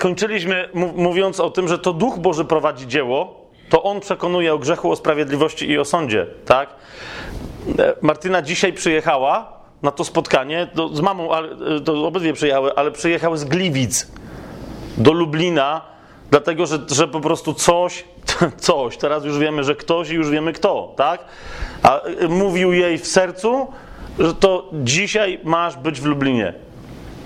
skończyliśmy mówiąc o tym, że to Duch Boży prowadzi dzieło, to On przekonuje o grzechu, o sprawiedliwości i o sądzie, tak? E, Martyna dzisiaj przyjechała na to spotkanie, to z mamą, ale, e, to obydwie przyjechały, ale przyjechały z Gliwic do Lublina, dlatego że, że po prostu coś, coś, teraz już wiemy, że ktoś i już wiemy kto, tak? A e, mówił jej w sercu, że to dzisiaj masz być w Lublinie.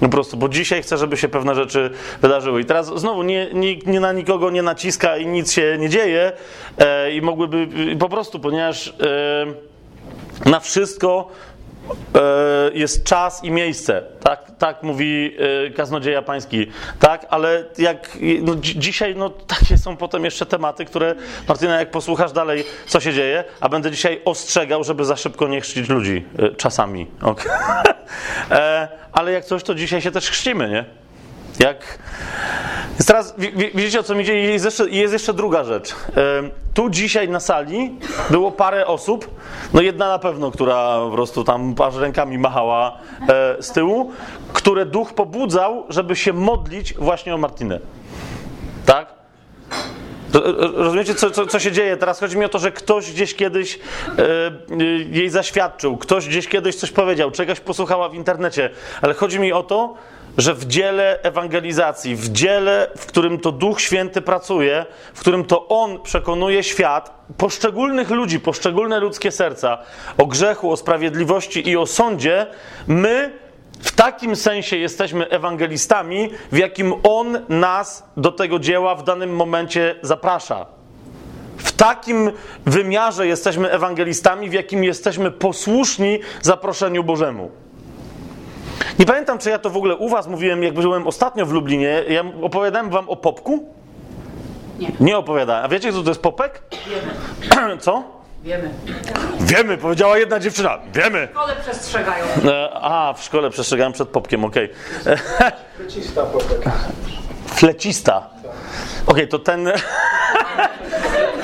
Po prostu, bo dzisiaj chcę, żeby się pewne rzeczy wydarzyły. I teraz znowu nie, nie, na nikogo nie naciska i nic się nie dzieje e, i mogłyby po prostu, ponieważ e, na wszystko jest czas i miejsce. Tak, tak mówi e, kaznodzieja pański. Tak, ale jak no, dzisiaj, no takie są potem jeszcze tematy, które, Martyna, jak posłuchasz dalej, co się dzieje, a będę dzisiaj ostrzegał, żeby za szybko nie chrzcić ludzi e, czasami. Okay. ale jak coś, to dzisiaj się też chrzcimy, nie? Jak... Więc teraz widzicie o co mi idzie? Jest jeszcze, jest jeszcze druga rzecz. Tu dzisiaj na sali było parę osób, no jedna na pewno, która po prostu tam aż rękami machała e, z tyłu, które duch pobudzał, żeby się modlić właśnie o Martynę. Tak? Rozumiecie, co, co, co, się dzieje? Teraz chodzi mi o to, że ktoś gdzieś kiedyś e, jej zaświadczył, ktoś gdzieś kiedyś coś powiedział, czegoś posłuchała w internecie, ale chodzi mi o to, że w dziele ewangelizacji, w dziele, w którym to Duch Święty pracuje, w którym to On przekonuje świat, poszczególnych ludzi, poszczególne ludzkie serca o grzechu, o sprawiedliwości i o sądzie, my w takim sensie jesteśmy ewangelistami, w jakim On nas do tego dzieła w danym momencie zaprasza. W takim wymiarze jesteśmy ewangelistami, w jakim jesteśmy posłuszni zaproszeniu Bożemu. Nie pamiętam, czy ja to w ogóle u Was mówiłem, jak byłem ostatnio w Lublinie. Ja opowiadałem Wam o popku? Nie. Nie opowiadałem. A wiecie, co to jest popek? Wiemy. Co? Wiemy. Wiemy, powiedziała jedna dziewczyna. Wiemy. W szkole przestrzegają. E, a, w szkole przestrzegałem przed popkiem, okej. Okay. Popek. Flecista. Okay, to ten.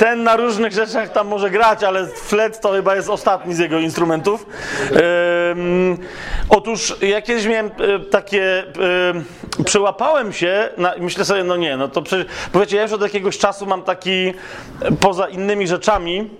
ten na różnych rzeczach tam może grać, ale flet to chyba jest ostatni z jego instrumentów. Um, otóż ja kiedyś miałem e, takie, um, przyłapałem się na, myślę sobie, no nie, no to przecież, powiecie, ja już od jakiegoś czasu mam taki, poza innymi rzeczami,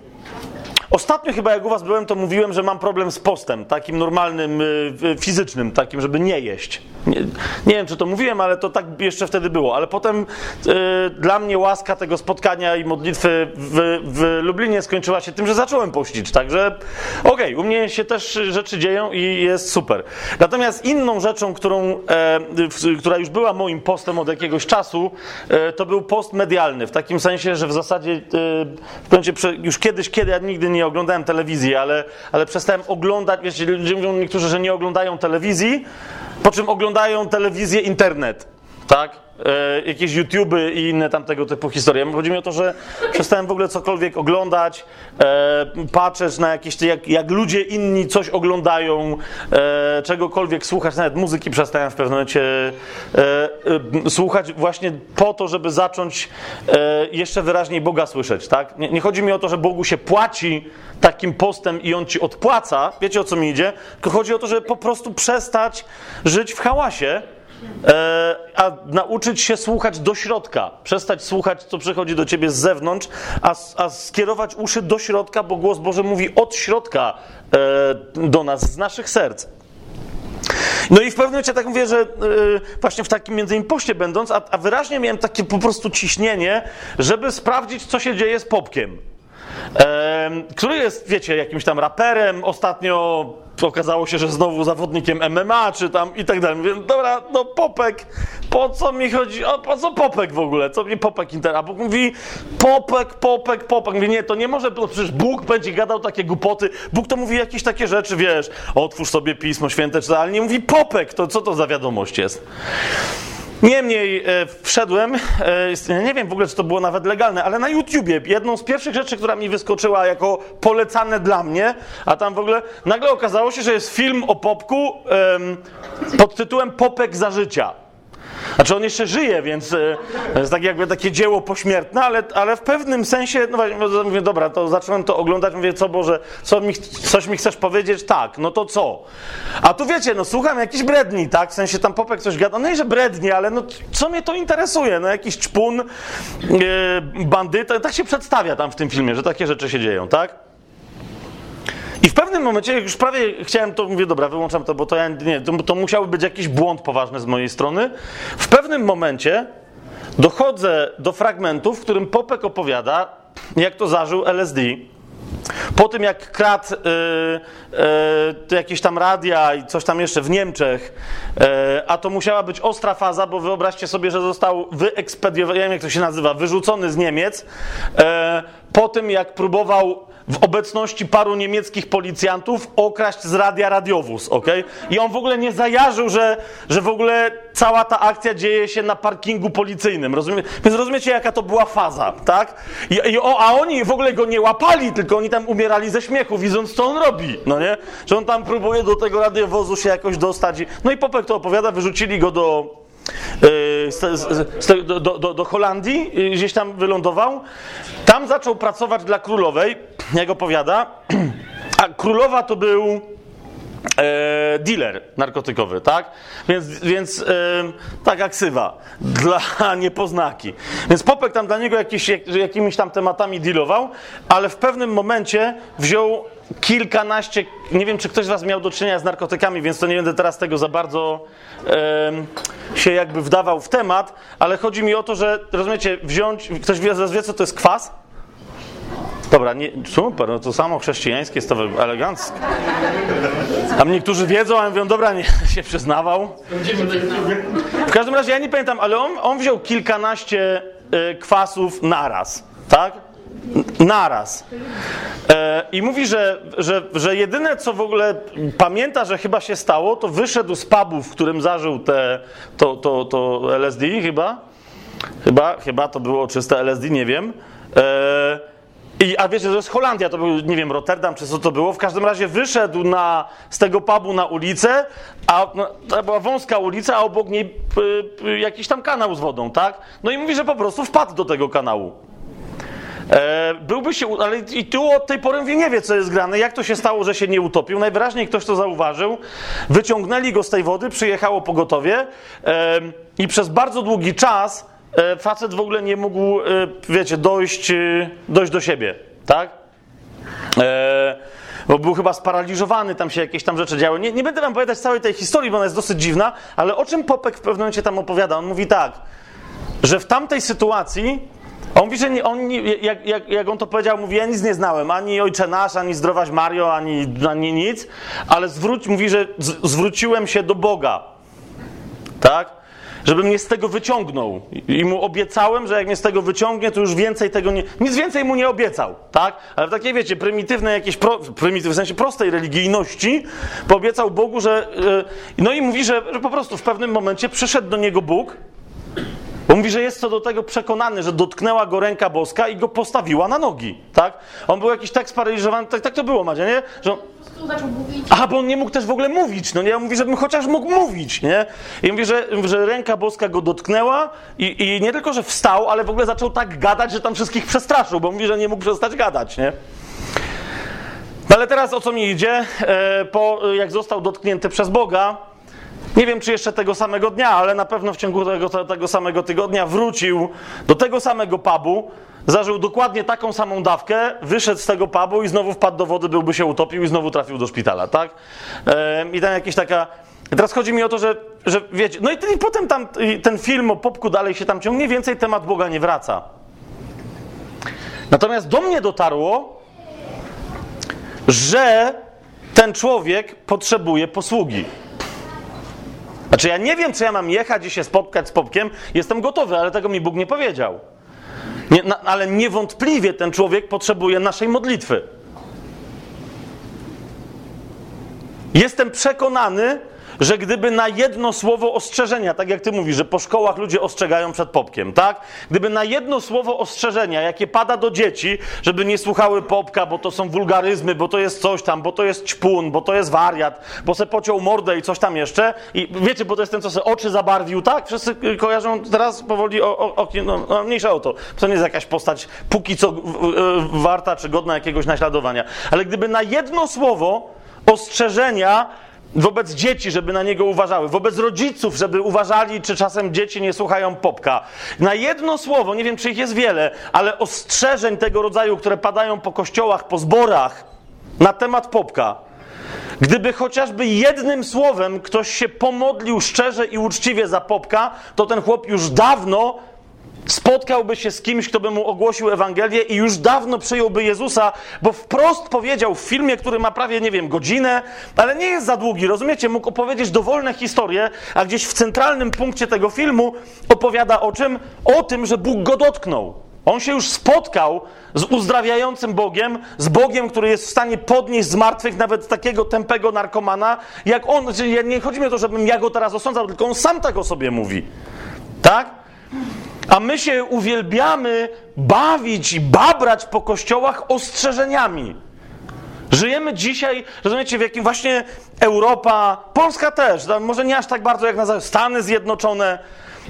Ostatnio chyba jak u was byłem, to mówiłem, że mam problem z postem, takim normalnym, y, fizycznym, takim, żeby nie jeść. Nie, nie wiem, czy to mówiłem, ale to tak jeszcze wtedy było. Ale potem y, dla mnie łaska tego spotkania i modlitwy w, w Lublinie skończyła się tym, że zacząłem pościć. Także okej, okay, u mnie się też rzeczy dzieją i jest super. Natomiast inną rzeczą, którą, e, w, która już była moim postem od jakiegoś czasu, e, to był post medialny. W takim sensie, że w zasadzie e, w już kiedyś, kiedy ja nigdy nie nie oglądałem telewizji, ale, ale przestałem oglądać, wiecie, ludzie mówią niektórzy, że nie oglądają telewizji, po czym oglądają telewizję, internet, tak? E, jakieś YouTube'y i inne tam tego typu historie. Chodzi mi o to, że przestałem w ogóle cokolwiek oglądać, e, patrzeć na jakieś, jak, jak ludzie inni coś oglądają, e, czegokolwiek słuchać, nawet muzyki przestałem w pewnym momencie e, e, słuchać właśnie po to, żeby zacząć e, jeszcze wyraźniej Boga słyszeć, tak? Nie, nie chodzi mi o to, że Bogu się płaci takim postem i On ci odpłaca, wiecie o co mi idzie, tylko chodzi o to, żeby po prostu przestać żyć w hałasie, a nauczyć się słuchać do środka. Przestać słuchać, co przychodzi do ciebie z zewnątrz, a, a skierować uszy do środka, bo głos Boży mówi od środka e, do nas, z naszych serc. No i w pewnym momencie tak mówię, że yy, właśnie w takim między innymi poście będąc, a, a, wyraźnie miałem takie po prostu ciśnienie, żeby sprawdzić, co się dzieje z Popkiem. Który jest, wiecie, jakimś tam raperem, ostatnio okazało się, że znowu zawodnikiem MMA, czy tam i tak dalej. Mówię, dobra, no Popek, po co mi chodzi, o, po co Popek w ogóle? Co mi Popek inter... A Bóg mówi, Popek, Popek, Popek. Mówię, nie, to nie może, bo przecież Bóg będzie gadał takie głupoty. Bóg to mówi jakieś takie rzeczy, wiesz, otwórz sobie Pismo Święte, czy ale nie mówi Popek, to co to za wiadomość jest? Niemniej e, wszedłem, e, nie wiem w ogóle, czy to było nawet legalne, ale na YouTubie jedną z pierwszych rzeczy, która mi wyskoczyła jako polecane dla mnie, a tam w ogóle nagle okazało się, że jest film o Popku pod tytułem Popek za życia. Znaczy on jeszcze żyje, więc e, jest tak jakby takie dzieło pośmiertne, ale, ale w pewnym sensie, no właśnie, mówię, dobra, to zacząłem to oglądać, mówię, co Boże, co mi, coś mi chcesz powiedzieć? Tak, no to co? A tu wiecie, no słucham jakiś bredni, tak? W sensie tam Popek coś gada, no i że bredni, ale no co mnie to interesuje? No jakiś czpun, e, bandyta, tak się przedstawia tam w tym filmie, że takie rzeczy się dzieją, tak? I w pewnym momencie, jak już prawie chciałem to, mówię, dobra, wyłączam to, bo to ja nie, to, to musiał być jakiś błąd poważny z mojej strony. W pewnym momencie dochodzę do fragmentu, w którym Popek opowiada, jak to zażył LSD. Po tym jak kradł y, y, jakieś tam radia i coś tam jeszcze w Niemczech, y, a to musiała być ostra faza, bo wyobraźcie sobie, że został wyekspediowany, nie wiem jak to się nazywa, wyrzucony z Niemiec, po tym jak próbował w obecności paru niemieckich policjantów okraść z radia radiowóz, ok? I on w ogóle nie zajarzył, że, że w ogóle cała ta akcja dzieje się na parkingu policyjnym, rozumie? Więc rozumiecie, jaka to była faza, tak? I, i, o, a oni w ogóle go nie łapali, tylko oni tam umierali ze śmiechu, widząc, co on robi, no nie? Że on tam próbuje do tego radiowozu się jakoś dostać. No i Popek to opowiada, wyrzucili go do do, do, do, Holandii, gdzieś tam wylądował. Tam zaczął pracować dla królowej, jak opowiada. A królowa to był e, dealer narkotykowy, tak? Więc, więc e, taka ksywa dla niepoznaki. Więc Popek tam dla niego jakiś, jak, jakimiś tam tematami dealował, ale w pewnym momencie wziął kilkanaście, nie wiem czy ktoś z was miał do czynienia z narkotykami, więc to nie będę teraz tego za bardzo e, się jakby wdawał w temat, ale chodzi mi o to, że rozumiecie, wziąć, ktoś wie, wie co to jest kwas? Dobra, nie, super, no to samo chrześcijańskie jest to eleganckie. Tam niektórzy wiedzą, a mówią, dobra, nie się przyznawał. W każdym razie ja nie pamiętam, ale on, on wziął kilkanaście y, kwasów naraz, tak? Naraz. E, I mówi, że, że, że jedyne, co w ogóle pamięta, że chyba się stało, to wyszedł z pubu, w którym zażył te, to, to, to LSD chyba. Chyba, chyba to było czyste LSD, nie wiem. E, i, a wiecie, to jest Holandia, to był, nie wiem, Rotterdam czy co to było. W każdym razie wyszedł na, z tego pubu na ulicę, a no, to była wąska ulica, a obok niej jakiś tam kanał z wodą, tak? No i mówi, że po prostu wpadł do tego kanału. E, byłby się, ale i tu od tej pory nie wie, co jest grane, jak to się stało, że się nie utopił. Najwyraźniej ktoś to zauważył, wyciągnęli go z tej wody, przyjechało pogotowie e, i przez bardzo długi czas facet w ogóle nie mógł, e, wiecie, dojść, e, dojść do siebie, tak? Bo był chyba sparaliżowany, tam się jakieś tam rzeczy działy. Nie, nie będę wam opowiadać całej tej historii, bo ona jest dosyć dziwna, ale o czym Popek w pewnym momencie tam opowiada? On mówi tak, że w tamtej sytuacji on mówi, że nie, on, jak, jak, jak, on to powiedział, mówi, ja nic nie znałem, ani Ojcze Nasz, ani Zdrowaś Mario, ani, ani nic, ale zwróć, mówi, że z, zwróciłem się do Boga. Tak? Żeby mnie z tego wyciągnął. I mu obiecałem, że jak mnie z tego wyciągnie, to już więcej tego nie. Nic więcej mu nie obiecał, tak? Ale w takiej, wiecie, prymitywnej jakiejś, pro, prymityw, w sensie prostej religijności, poobiecał Bogu, że. Yy, no i mówi, że, że po prostu w pewnym momencie przyszedł do niego Bóg. Bo mówi, że jest co do tego przekonany, że dotknęła go ręka boska i go postawiła na nogi, tak? On był jakiś tak sparaliżowany, tak, tak to było, Madzia, nie? Że on. Aha, bo on nie mógł też w ogóle mówić. No nie, on mówi, żebym chociaż mógł mówić, nie? I mówi, że, że ręka boska go dotknęła i, i nie tylko, że wstał, ale w ogóle zaczął tak gadać, że tam wszystkich przestraszył, bo mówi, że nie mógł przestać gadać, nie? No ale teraz o co mi idzie? E, po, jak został dotknięty przez Boga, nie wiem, czy jeszcze tego samego dnia, ale na pewno w ciągu tego, tego samego tygodnia wrócił do tego samego pubu, zażył dokładnie taką samą dawkę, wyszedł z tego pubu i znowu wpadł do wody, byłby się utopił i znowu trafił do szpitala, tak? I tam jakieś taka... Teraz chodzi mi o to, że, że wiecie, no i, i potem tam ten film o popku dalej się tam ciągnie, więcej temat Boga nie wraca. Natomiast do mnie dotarło, że ten człowiek potrzebuje posługi. Znaczy, ja nie wiem, czy ja mam jechać i się spotkać z popkiem, jestem gotowy, ale tego mi Bóg nie powiedział. Nie, na, ale niewątpliwie ten człowiek potrzebuje naszej modlitwy. Jestem przekonany, że gdyby na jedno słowo ostrzeżenia, tak jak ty mówisz, że po szkołach ludzie ostrzegają przed popkiem, tak? Gdyby na jedno słowo ostrzeżenia, jakie pada do dzieci, żeby nie słuchały popka, bo to są wulgaryzmy, bo to jest coś tam, bo to jest ćpun, bo to jest wariat, bo se pociął mordę i coś tam jeszcze. I wiecie, bo to jest ten, co se oczy zabarwił, tak? Wszyscy kojarzą teraz powoli o, o, o no, no, mniejsza o to. To nie jest jakaś postać póki co warta czy godna jakiegoś naśladowania. Ale gdyby na jedno słowo ostrzeżenia wobec dzieci, żeby na niego uważały, wobec rodziców, żeby uważali, czy czasem dzieci nie słuchają popka. Na jedno słowo, nie wiem czy ich jest wiele, ale ostrzeżeń tego rodzaju, które padają po kościołach, po zborach na temat popka. Gdyby chociażby jednym słowem ktoś się pomodlił szczerze i uczciwie za popka, to ten chłop już dawno spotkałby się z kimś, kto by mu ogłosił Ewangelię i już dawno przyjąłby Jezusa, bo wprost powiedział w filmie, który ma prawie, nie wiem, godzinę, ale nie jest za długi, rozumiecie? Mógł opowiedzieć dowolne historie, a gdzieś w centralnym punkcie tego filmu opowiada o czym? O tym, że Bóg go dotknął. On się już spotkał z uzdrawiającym Bogiem, z Bogiem, który jest w stanie podnieść z martwych nawet takiego tępego narkomana, jak on. Nie chodzi mi o to, żebym ja go teraz osądzał, tylko on sam tak o sobie mówi. Tak? A my się uwielbiamy bawić i babrać po kościołach ostrzeżeniami. Żyjemy dzisiaj, rozumiecie, w jakim właśnie Europa, Polska też, może nie aż tak bardzo jak na Stany Zjednoczone.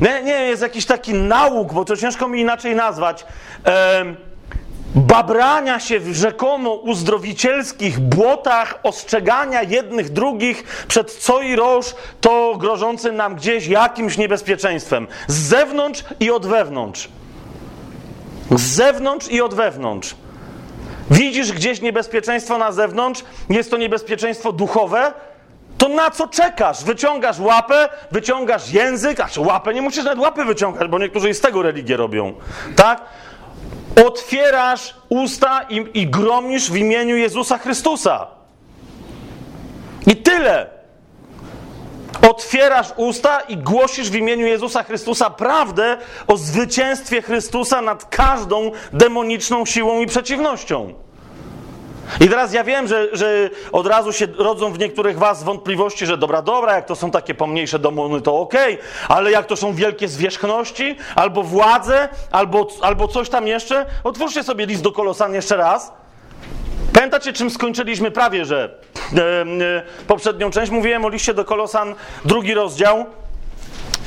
Nie, nie, jest jakiś taki nauk, bo to ciężko mi inaczej nazwać babrania się w rzekomo uzdrowicielskich błotach, ostrzegania jednych drugich przed co i roż, to grożącym nam gdzieś jakimś niebezpieczeństwem. Z zewnątrz i od wewnątrz. Z zewnątrz i od wewnątrz. Widzisz gdzieś niebezpieczeństwo na zewnątrz, jest to niebezpieczeństwo duchowe, to na co czekasz? Wyciągasz łapę, wyciągasz język, a czy łapę, nie musisz nawet łapy wyciągać, bo niektórzy i z tego religię robią, tak? Otwierasz usta i, i gromisz w imieniu Jezusa Chrystusa. I tyle. Otwierasz usta i głosisz w imieniu Jezusa Chrystusa prawdę o zwycięstwie Chrystusa nad każdą demoniczną siłą i przeciwnością. I teraz ja wiem, że, że od razu się rodzą w niektórych was wątpliwości, że dobra, dobra, jak to są takie pomniejsze demony, to okej, okay, ale jak to są wielkie zwierzchności, albo władze, albo, albo coś tam jeszcze, otwórzcie sobie list do Kolosan jeszcze raz. Pamiętacie, czym skończyliśmy prawie, że e, poprzednią część? Mówiłem o liście do Kolosan, drugi rozdział,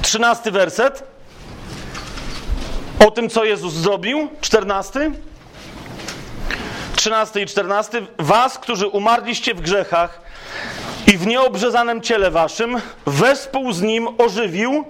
trzynasty werset. O tym, co Jezus zrobił, czternasty. 13 i 14. Was, którzy umarliście w grzechach i w nieobrzezanym ciele waszym, wespół z nim ożywił,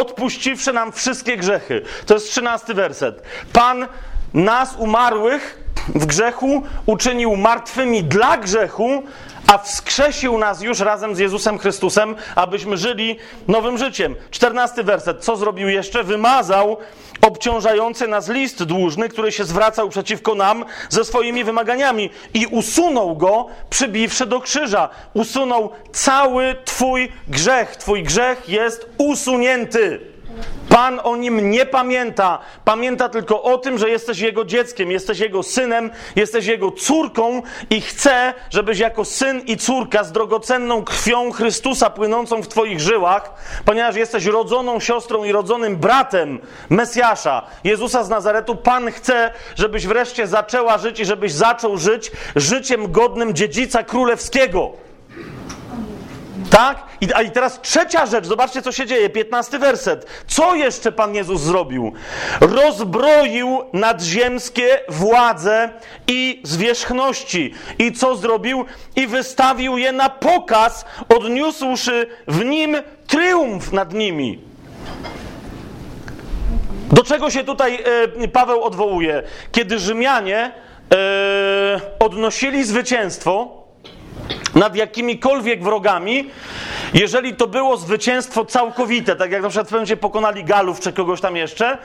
odpuściwszy nam wszystkie grzechy. To jest 13 werset. Pan nas umarłych w grzechu uczynił martwymi dla grzechu, a wskrzesił nas już razem z Jezusem Chrystusem, abyśmy żyli nowym życiem. 14 werset. Co zrobił jeszcze? Wymazał obciążający nas list dłużny, który się zwracał przeciwko nam ze swoimi wymaganiami i usunął go, przybiwszy do krzyża. Usunął cały Twój grzech. Twój grzech jest usunięty. Pan o nim nie pamięta. Pamięta tylko o tym, że jesteś jego dzieckiem, jesteś jego synem, jesteś jego córką i chce, żebyś jako syn i córka z drogocenną krwią Chrystusa płynącą w Twoich żyłach, ponieważ jesteś rodzoną siostrą i rodzonym bratem Mesjasza, Jezusa z Nazaretu, Pan chce, żebyś wreszcie zaczęła żyć i żebyś zaczął żyć życiem godnym dziedzica królewskiego. Tak? I, a i teraz trzecia rzecz, zobaczcie co się dzieje, piętnasty werset. Co jeszcze Pan Jezus zrobił? Rozbroił nadziemskie władze i zwierzchności. I co zrobił? I wystawił je na pokaz, odniósłszy w nim triumf nad nimi. Do czego się tutaj e, Paweł odwołuje? Kiedy Rzymianie e, odnosili zwycięstwo, nad jakimikolwiek wrogami, jeżeli to było zwycięstwo całkowite, tak jak na przykład pewnym pokonali Galów czy kogoś tam jeszcze,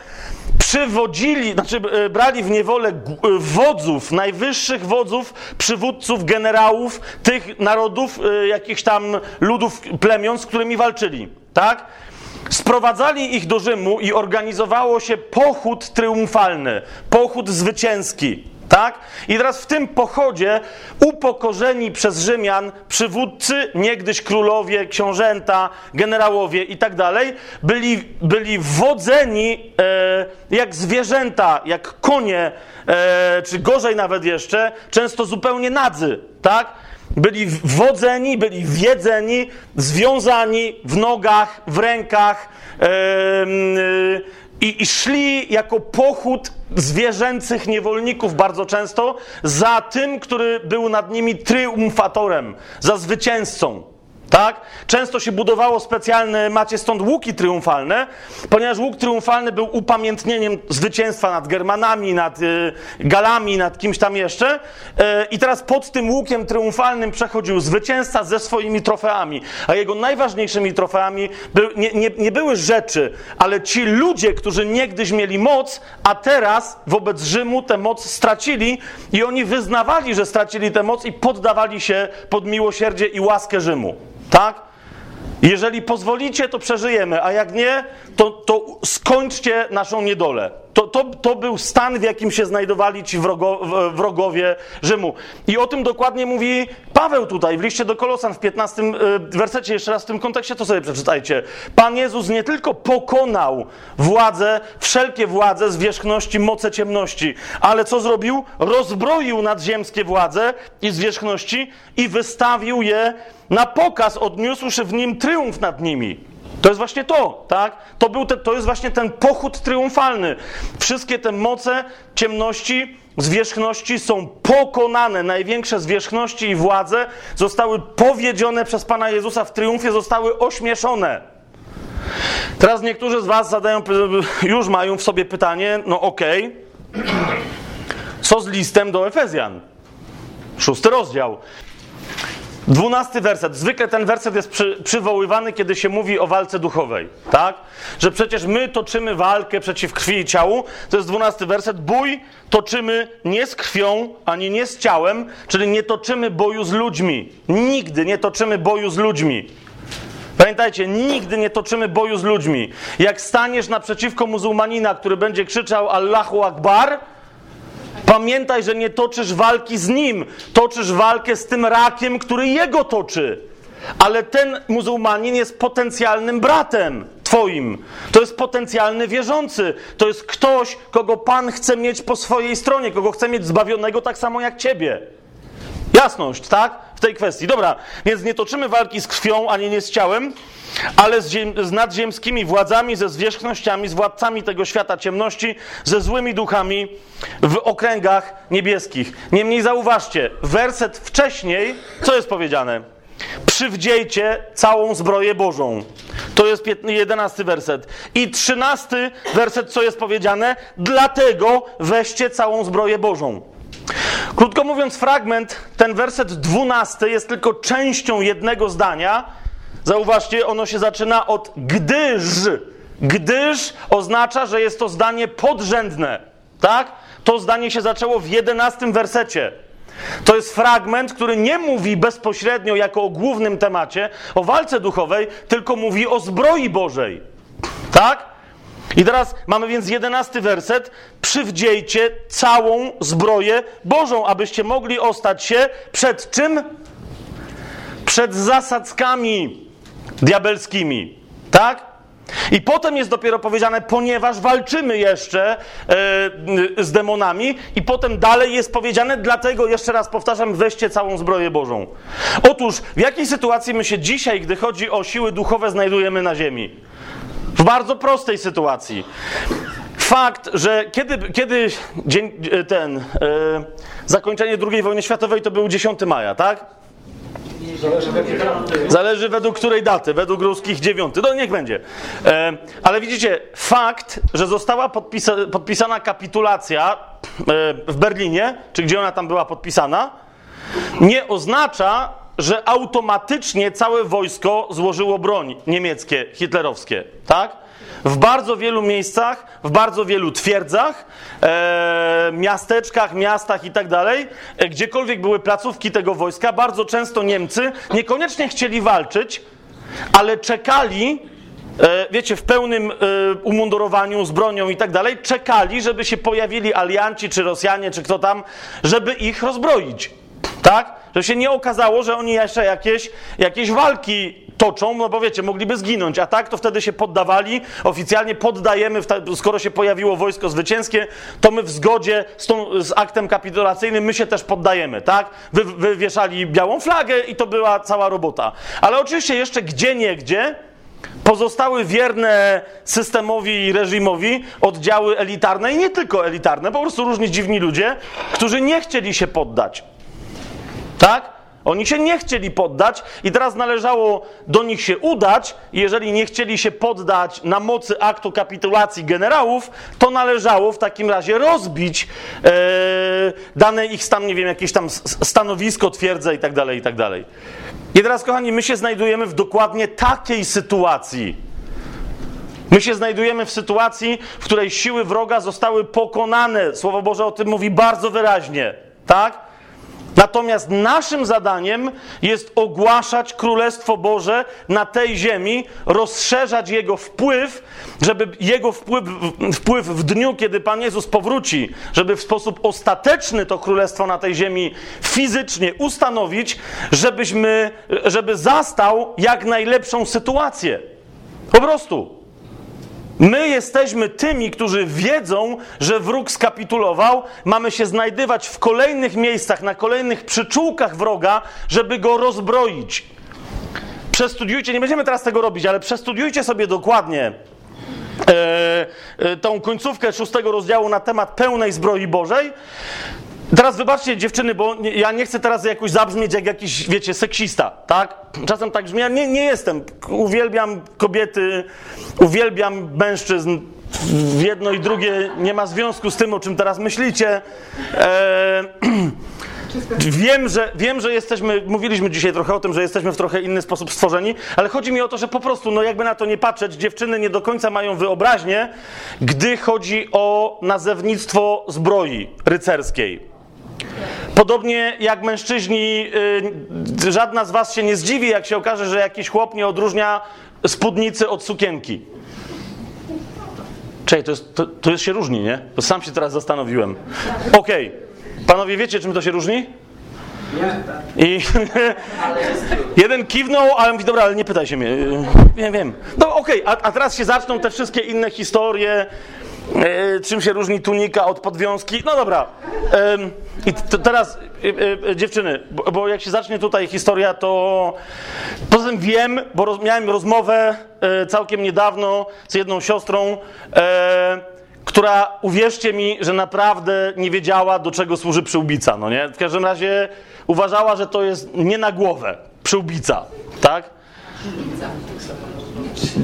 przywodzili, znaczy e, brali w niewolę e, wodzów, najwyższych wodzów, przywódców, generałów tych narodów, e, jakichś tam ludów, plemion, z którymi walczyli, tak? Sprowadzali ich do Rzymu i organizowało się pochód triumfalny, pochód zwycięski. Tak? I teraz w tym pochodzie upokorzeni przez Rzymian przywódcy, niegdyś królowie, książęta, generałowie i tak dalej, byli, byli wodzeni e, jak zwierzęta, jak konie, e, czy gorzej nawet jeszcze, często zupełnie nadzy. Tak? Byli wodzeni, byli wiedzeni, związani w nogach, w rękach. E, i, I, szli jako pochód zwierzęcych niewolników bardzo często za tym, który był nad nimi triumfatorem, za zwycięzcą. Tak? Często się budowało specjalne, macie stąd łuki triumfalne, ponieważ łuk triumfalny był upamiętnieniem zwycięstwa nad Germanami, nad y, Galami, nad kimś tam jeszcze. Y, I teraz pod tym łukiem triumfalnym przechodził zwycięzca ze swoimi trofeami. A jego najważniejszymi trofeami by, nie, nie, nie były rzeczy, ale ci ludzie, którzy niegdyś mieli moc, a teraz wobec Rzymu tę moc stracili i oni wyznawali, że stracili tę moc i poddawali się pod miłosierdzie i łaskę Rzymu. Tak? Jeżeli pozwolicie, to przeżyjemy, a jak nie, to, to skończcie naszą niedolę. To, to, to był stan, w jakim się znajdowali ci wrogo, wrogowie Rzymu. I o tym dokładnie mówi Paweł tutaj w liście do Kolosan w 15 y, wersecie. Jeszcze raz w tym kontekście to sobie przeczytajcie. Pan Jezus nie tylko pokonał władzę, wszelkie władze, zwierzchności, moce ciemności, ale co zrobił? Rozbroił nadziemskie władze i zwierzchności i wystawił je na pokaz, odniósłszy w nim triumf nad nimi. To jest właśnie to, tak? To, był te, to jest właśnie ten pochód triumfalny. Wszystkie te moce ciemności, zwierzchności są pokonane. Największe zwierzchności i władze zostały powiedzione przez Pana Jezusa w triumfie, zostały ośmieszone. Teraz niektórzy z Was zadają, już mają w sobie pytanie, no okej, okay, co z listem do Efezjan? Szósty rozdział. Dwunasty werset. Zwykle ten werset jest przy, przywoływany, kiedy się mówi o walce duchowej. Tak? Że przecież my toczymy walkę przeciw krwi i ciału. To jest dwunasty werset. Bój toczymy nie z krwią, ani nie z ciałem, czyli nie toczymy boju z ludźmi. Nigdy nie toczymy boju z ludźmi. Pamiętajcie, nigdy nie toczymy boju z ludźmi. Jak staniesz naprzeciwko muzułmanina, który będzie krzyczał Allahu Akbar, Pamiętaj, że nie toczysz walki z nim, toczysz walkę z tym rakiem, który jego toczy. Ale ten muzułmanin jest potencjalnym bratem Twoim. To jest potencjalny wierzący. To jest ktoś, kogo Pan chce mieć po swojej stronie, kogo chce mieć zbawionego tak samo jak Ciebie. Jasność, tak? W tej kwestii. Dobra, więc nie toczymy walki z krwią, ani nie z ciałem, ale z, z nadziemskimi władzami, ze zwierzchnościami, z władcami tego świata ciemności, ze złymi duchami w okręgach niebieskich. Niemniej zauważcie, werset wcześniej, co jest powiedziane? Przywdziejcie całą zbroję Bożą. To jest jedenasty werset. I trzynasty werset, co jest powiedziane? Dlatego weźcie całą zbroję Bożą. Krótko mówiąc, fragment, ten werset dwunasty jest tylko częścią jednego zdania. Zauważcie, ono się zaczyna od gdyż. Gdyż oznacza, że jest to zdanie podrzędne. Tak? To zdanie się zaczęło w jedenastym wersecie. To jest fragment, który nie mówi bezpośrednio jako o głównym temacie, o walce duchowej, tylko mówi o zbroi Bożej. Tak? I teraz mamy więc jedenasty werset. Przywdziejcie całą zbroję Bożą, abyście mogli ostać się przed czym? Przed zasadzkami diabelskimi. Tak? I potem jest dopiero powiedziane, ponieważ walczymy jeszcze e, z demonami, i potem dalej jest powiedziane, dlatego jeszcze raz powtarzam, weźcie całą zbroję Bożą. Otóż, w jakiej sytuacji my się dzisiaj, gdy chodzi o siły duchowe, znajdujemy na ziemi? W bardzo prostej sytuacji. Fakt, że kiedy, kiedy dzień, ten, e, zakończenie II wojny światowej to był 10 maja, tak? Zależy według, której daty, według ruskich 9. No niech będzie. E, ale widzicie, fakt, że została podpisa podpisana kapitulacja e, w Berlinie, czy gdzie ona tam była podpisana, nie oznacza, że automatycznie całe wojsko złożyło broń niemieckie, hitlerowskie, tak? W bardzo wielu miejscach, w bardzo wielu twierdzach, e, miasteczkach, miastach i tak dalej, e, gdziekolwiek były placówki tego wojska, bardzo często Niemcy niekoniecznie chcieli walczyć, ale czekali e, wiecie, w pełnym e, umundurowaniu, z bronią i tak dalej, czekali, żeby się pojawili alianci, czy Rosjanie, czy kto tam, żeby ich rozbroić. Tak? Żeby się nie okazało, że oni jeszcze jakieś, jakieś walki toczą, no bo wiecie, mogliby zginąć, a tak to wtedy się poddawali, oficjalnie poddajemy, skoro się pojawiło wojsko zwycięskie, to my w zgodzie z, tą, z aktem kapitulacyjnym, my się też poddajemy, tak? Wy, wywieszali białą flagę i to była cała robota. Ale oczywiście jeszcze gdzie nie gdzie pozostały wierne systemowi i reżimowi oddziały elitarne i nie tylko elitarne, po prostu różni dziwni ludzie, którzy nie chcieli się poddać. Tak? Oni się nie chcieli poddać i teraz należało do nich się udać. Jeżeli nie chcieli się poddać na mocy aktu kapitulacji generałów, to należało w takim razie rozbić e, dane ich stan, nie wiem, jakieś tam stanowisko, twierdzę i tak dalej, i tak dalej. I teraz, kochani, my się znajdujemy w dokładnie takiej sytuacji. My się znajdujemy w sytuacji, w której siły wroga zostały pokonane. Słowo Boże o tym mówi bardzo wyraźnie. Tak? Natomiast naszym zadaniem jest ogłaszać Królestwo Boże na tej ziemi, rozszerzać Jego wpływ, żeby Jego wpływ, wpływ w dniu, kiedy Pan Jezus powróci, żeby w sposób ostateczny to Królestwo na tej ziemi fizycznie ustanowić, żebyśmy, żeby zastał jak najlepszą sytuację. Po prostu. My jesteśmy tymi, którzy wiedzą, że wróg skapitulował. Mamy się znajdywać w kolejnych miejscach, na kolejnych przyczółkach wroga, żeby go rozbroić. Przestudiujcie, nie będziemy teraz tego robić, ale przestudiujcie sobie dokładnie e, e, tą końcówkę szóstego rozdziału na temat pełnej zbroi Bożej. Teraz wybaczcie dziewczyny, bo nie, ja nie chcę teraz jakoś zabrzmieć jak jakiś, wiecie, seksista, tak? Czasem tak brzmi, ja nie, nie jestem. Uwielbiam kobiety, uwielbiam mężczyzn. Jedno i drugie nie ma związku z tym, o czym teraz myślicie. Eee, Wiem że, wiem, że jesteśmy, mówiliśmy dzisiaj trochę o tym, że jesteśmy w trochę inny sposób stworzeni, ale chodzi mi o to, że po prostu, no jakby na to nie patrzeć, dziewczyny nie do końca mają wyobraźnię, gdy chodzi o nazewnictwo zbroi rycerskiej. Podobnie jak mężczyźni, yy, żadna z was się nie zdziwi, jak się okaże, że jakiś chłop nie odróżnia spódnicy od sukienki. Czekaj, to jest, to, to jest się różni, nie? To sam się teraz zastanowiłem. Okej. Okay. Panowie wiecie, czym to się różni? I jeden kiwnął, ale mówi, dobra, ale nie pytaj się mnie. Wiem, wiem. No okej, okay. a, a teraz się zaczną te wszystkie inne historie, E, czym się różni tunika od podwiązki? No dobra. E, I teraz, e, dziewczyny, bo, bo, jak się zacznie tutaj historia, to poza tym wiem, bo roz, miałem rozmowę całkiem niedawno z jedną siostrą, która, uwierzcie mi, że naprawdę nie wiedziała, do czego służy przyłbica, no nie? W każdym razie uważała, że to jest nie na głowę, przyłbica, tak?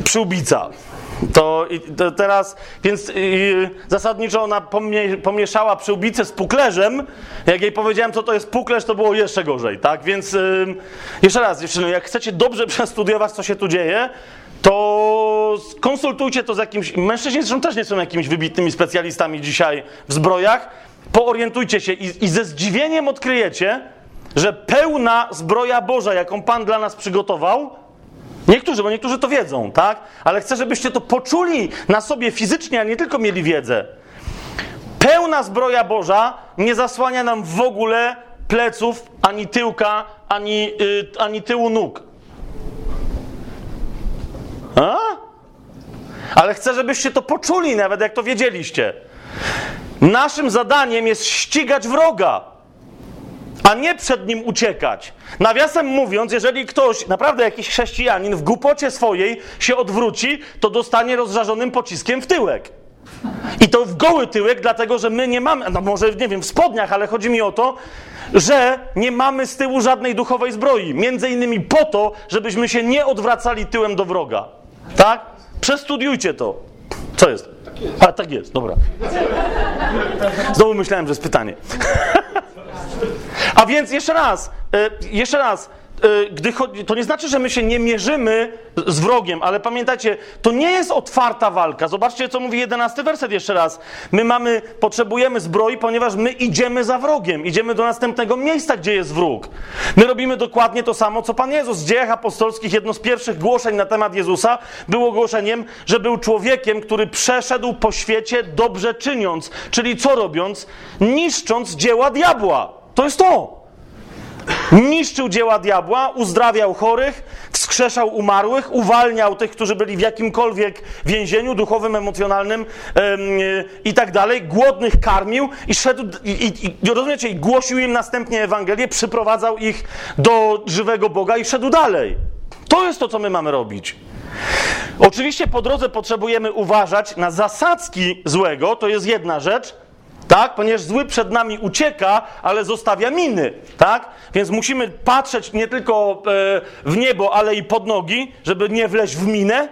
Przyłbica. To, to teraz, więc yy, zasadniczo ona pomie, pomieszała przyłbicę z puklerzem. Jak jej powiedziałem, co to jest puklerz, to było jeszcze gorzej, tak? Więc yy, jeszcze raz, dziewczyny, jak chcecie dobrze przestudiować, co się tu dzieje, to konsultujcie to z jakimś. Mężczyźni zresztą też nie są jakimiś wybitnymi specjalistami dzisiaj w zbrojach. Poorientujcie się i, i ze zdziwieniem odkryjecie, że pełna zbroja Boża, jaką Pan dla nas przygotował, Niektórzy, bo niektórzy to wiedzą, tak? Ale chcę, żebyście to poczuli na sobie fizycznie, a nie tylko mieli wiedzę. Pełna zbroja Boża nie zasłania nam w ogóle pleców, ani tyłka, ani, yy, ani tyłu nóg. A? Ale chcę, żebyście to poczuli, nawet jak to wiedzieliście. Naszym zadaniem jest ścigać wroga a nie przed nim uciekać. Nawiasem mówiąc, jeżeli ktoś, naprawdę jakiś chrześcijanin w głupocie swojej się odwróci, to dostanie rozżarzonym pociskiem w tyłek. I to w goły tyłek, dlatego że my nie mamy, no może nie wiem, w spodniach, ale chodzi mi o to, że nie mamy z tyłu żadnej duchowej zbroi. Między innymi po to, żebyśmy się nie odwracali tyłem do wroga. Tak? Przestudiujcie to. Co jest? A, tak jest, dobra. Znowu myślałem, że jest pytanie. A więc jeszcze raz, e, jeszcze raz, y, gdy chodzi, to nie znaczy, że my się nie mierzymy z wrogiem, ale pamiętajcie, to nie jest otwarta walka. Zobaczcie, co mówi jedenasty werset jeszcze raz. My mamy, potrzebujemy zbroi, ponieważ my idziemy za wrogiem. Idziemy do następnego miejsca, gdzie jest wróg. My robimy dokładnie to samo, co Pan Jezus. W dziejach apostolskich jedno z pierwszych głoszeń na temat Jezusa było głoszeniem, że był człowiekiem, który przeszedł po świecie dobrze czyniąc. Czyli co robiąc? Niszcząc dzieła diabła. To jest to. Niszczył dzieła diabła, uzdrawiał chorych, wskrzeszał umarłych, uwalniał tych, którzy byli w jakimkolwiek więzieniu duchowym, emocjonalnym em, i tak dalej. Głodnych karmił i szedł, i, i, i, rozumiecie, i głosił im następnie Ewangelię, przyprowadzał ich do żywego Boga i szedł dalej. To jest to, co my mamy robić. Oczywiście po drodze potrzebujemy uważać na zasadzki złego, to jest jedna rzecz, tak? Ponieważ zły przed nami ucieka, ale zostawia miny, tak? Więc musimy patrzeć nie tylko e, w niebo, ale i pod nogi, żeby nie wleźć w minę.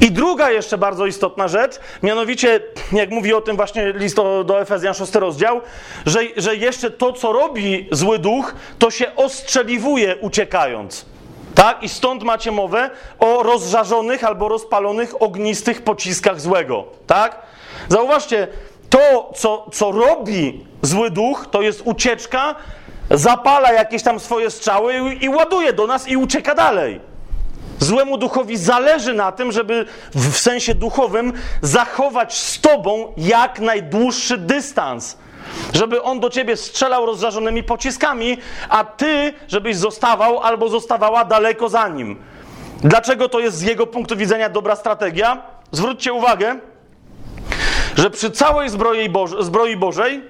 I druga jeszcze bardzo istotna rzecz, mianowicie, jak mówi o tym właśnie list do, Efezjan 6 rozdział, że, że jeszcze to, co robi zły duch, to się ostrzeliwuje uciekając. Tak? I stąd macie mowę o rozżarzonych albo rozpalonych ognistych pociskach złego. Tak? Zauważcie, to, co, co robi zły duch, to jest ucieczka, zapala jakieś tam swoje strzały i, i ładuje do nas i ucieka dalej. Złemu duchowi zależy na tym, żeby w sensie duchowym zachować z tobą jak najdłuższy dystans. Żeby on do ciebie strzelał rozżarzonymi pociskami, a ty, żebyś zostawał albo zostawała daleko za nim. Dlaczego to jest z jego punktu widzenia dobra strategia? Zwróćcie uwagę, że przy całej zbroi, Boż zbroi Bożej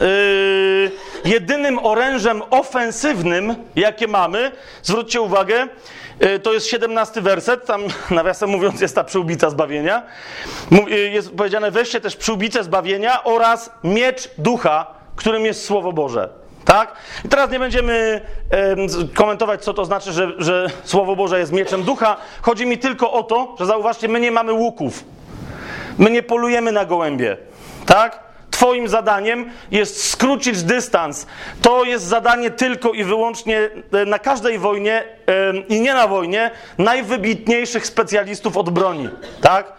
yy, jedynym orężem ofensywnym, jakie mamy, zwróćcie uwagę, yy, to jest 17 werset, tam nawiasem mówiąc jest ta przyłbica zbawienia. Yy, Jest powiedziane, weźcie też przyłbicę zbawienia oraz miecz ducha, którym jest Słowo Boże. Tak? I teraz nie będziemy komentować, co to znaczy, że, że Słowo Boże jest mieczem ducha. Chodzi mi tylko o to, że zauważcie, my nie mamy łuków. My nie polujemy na gołębie, tak? Twoim zadaniem jest skrócić dystans. To jest zadanie tylko i wyłącznie e, na każdej wojnie em, i nie na wojnie najwybitniejszych specjalistów od broni, tak?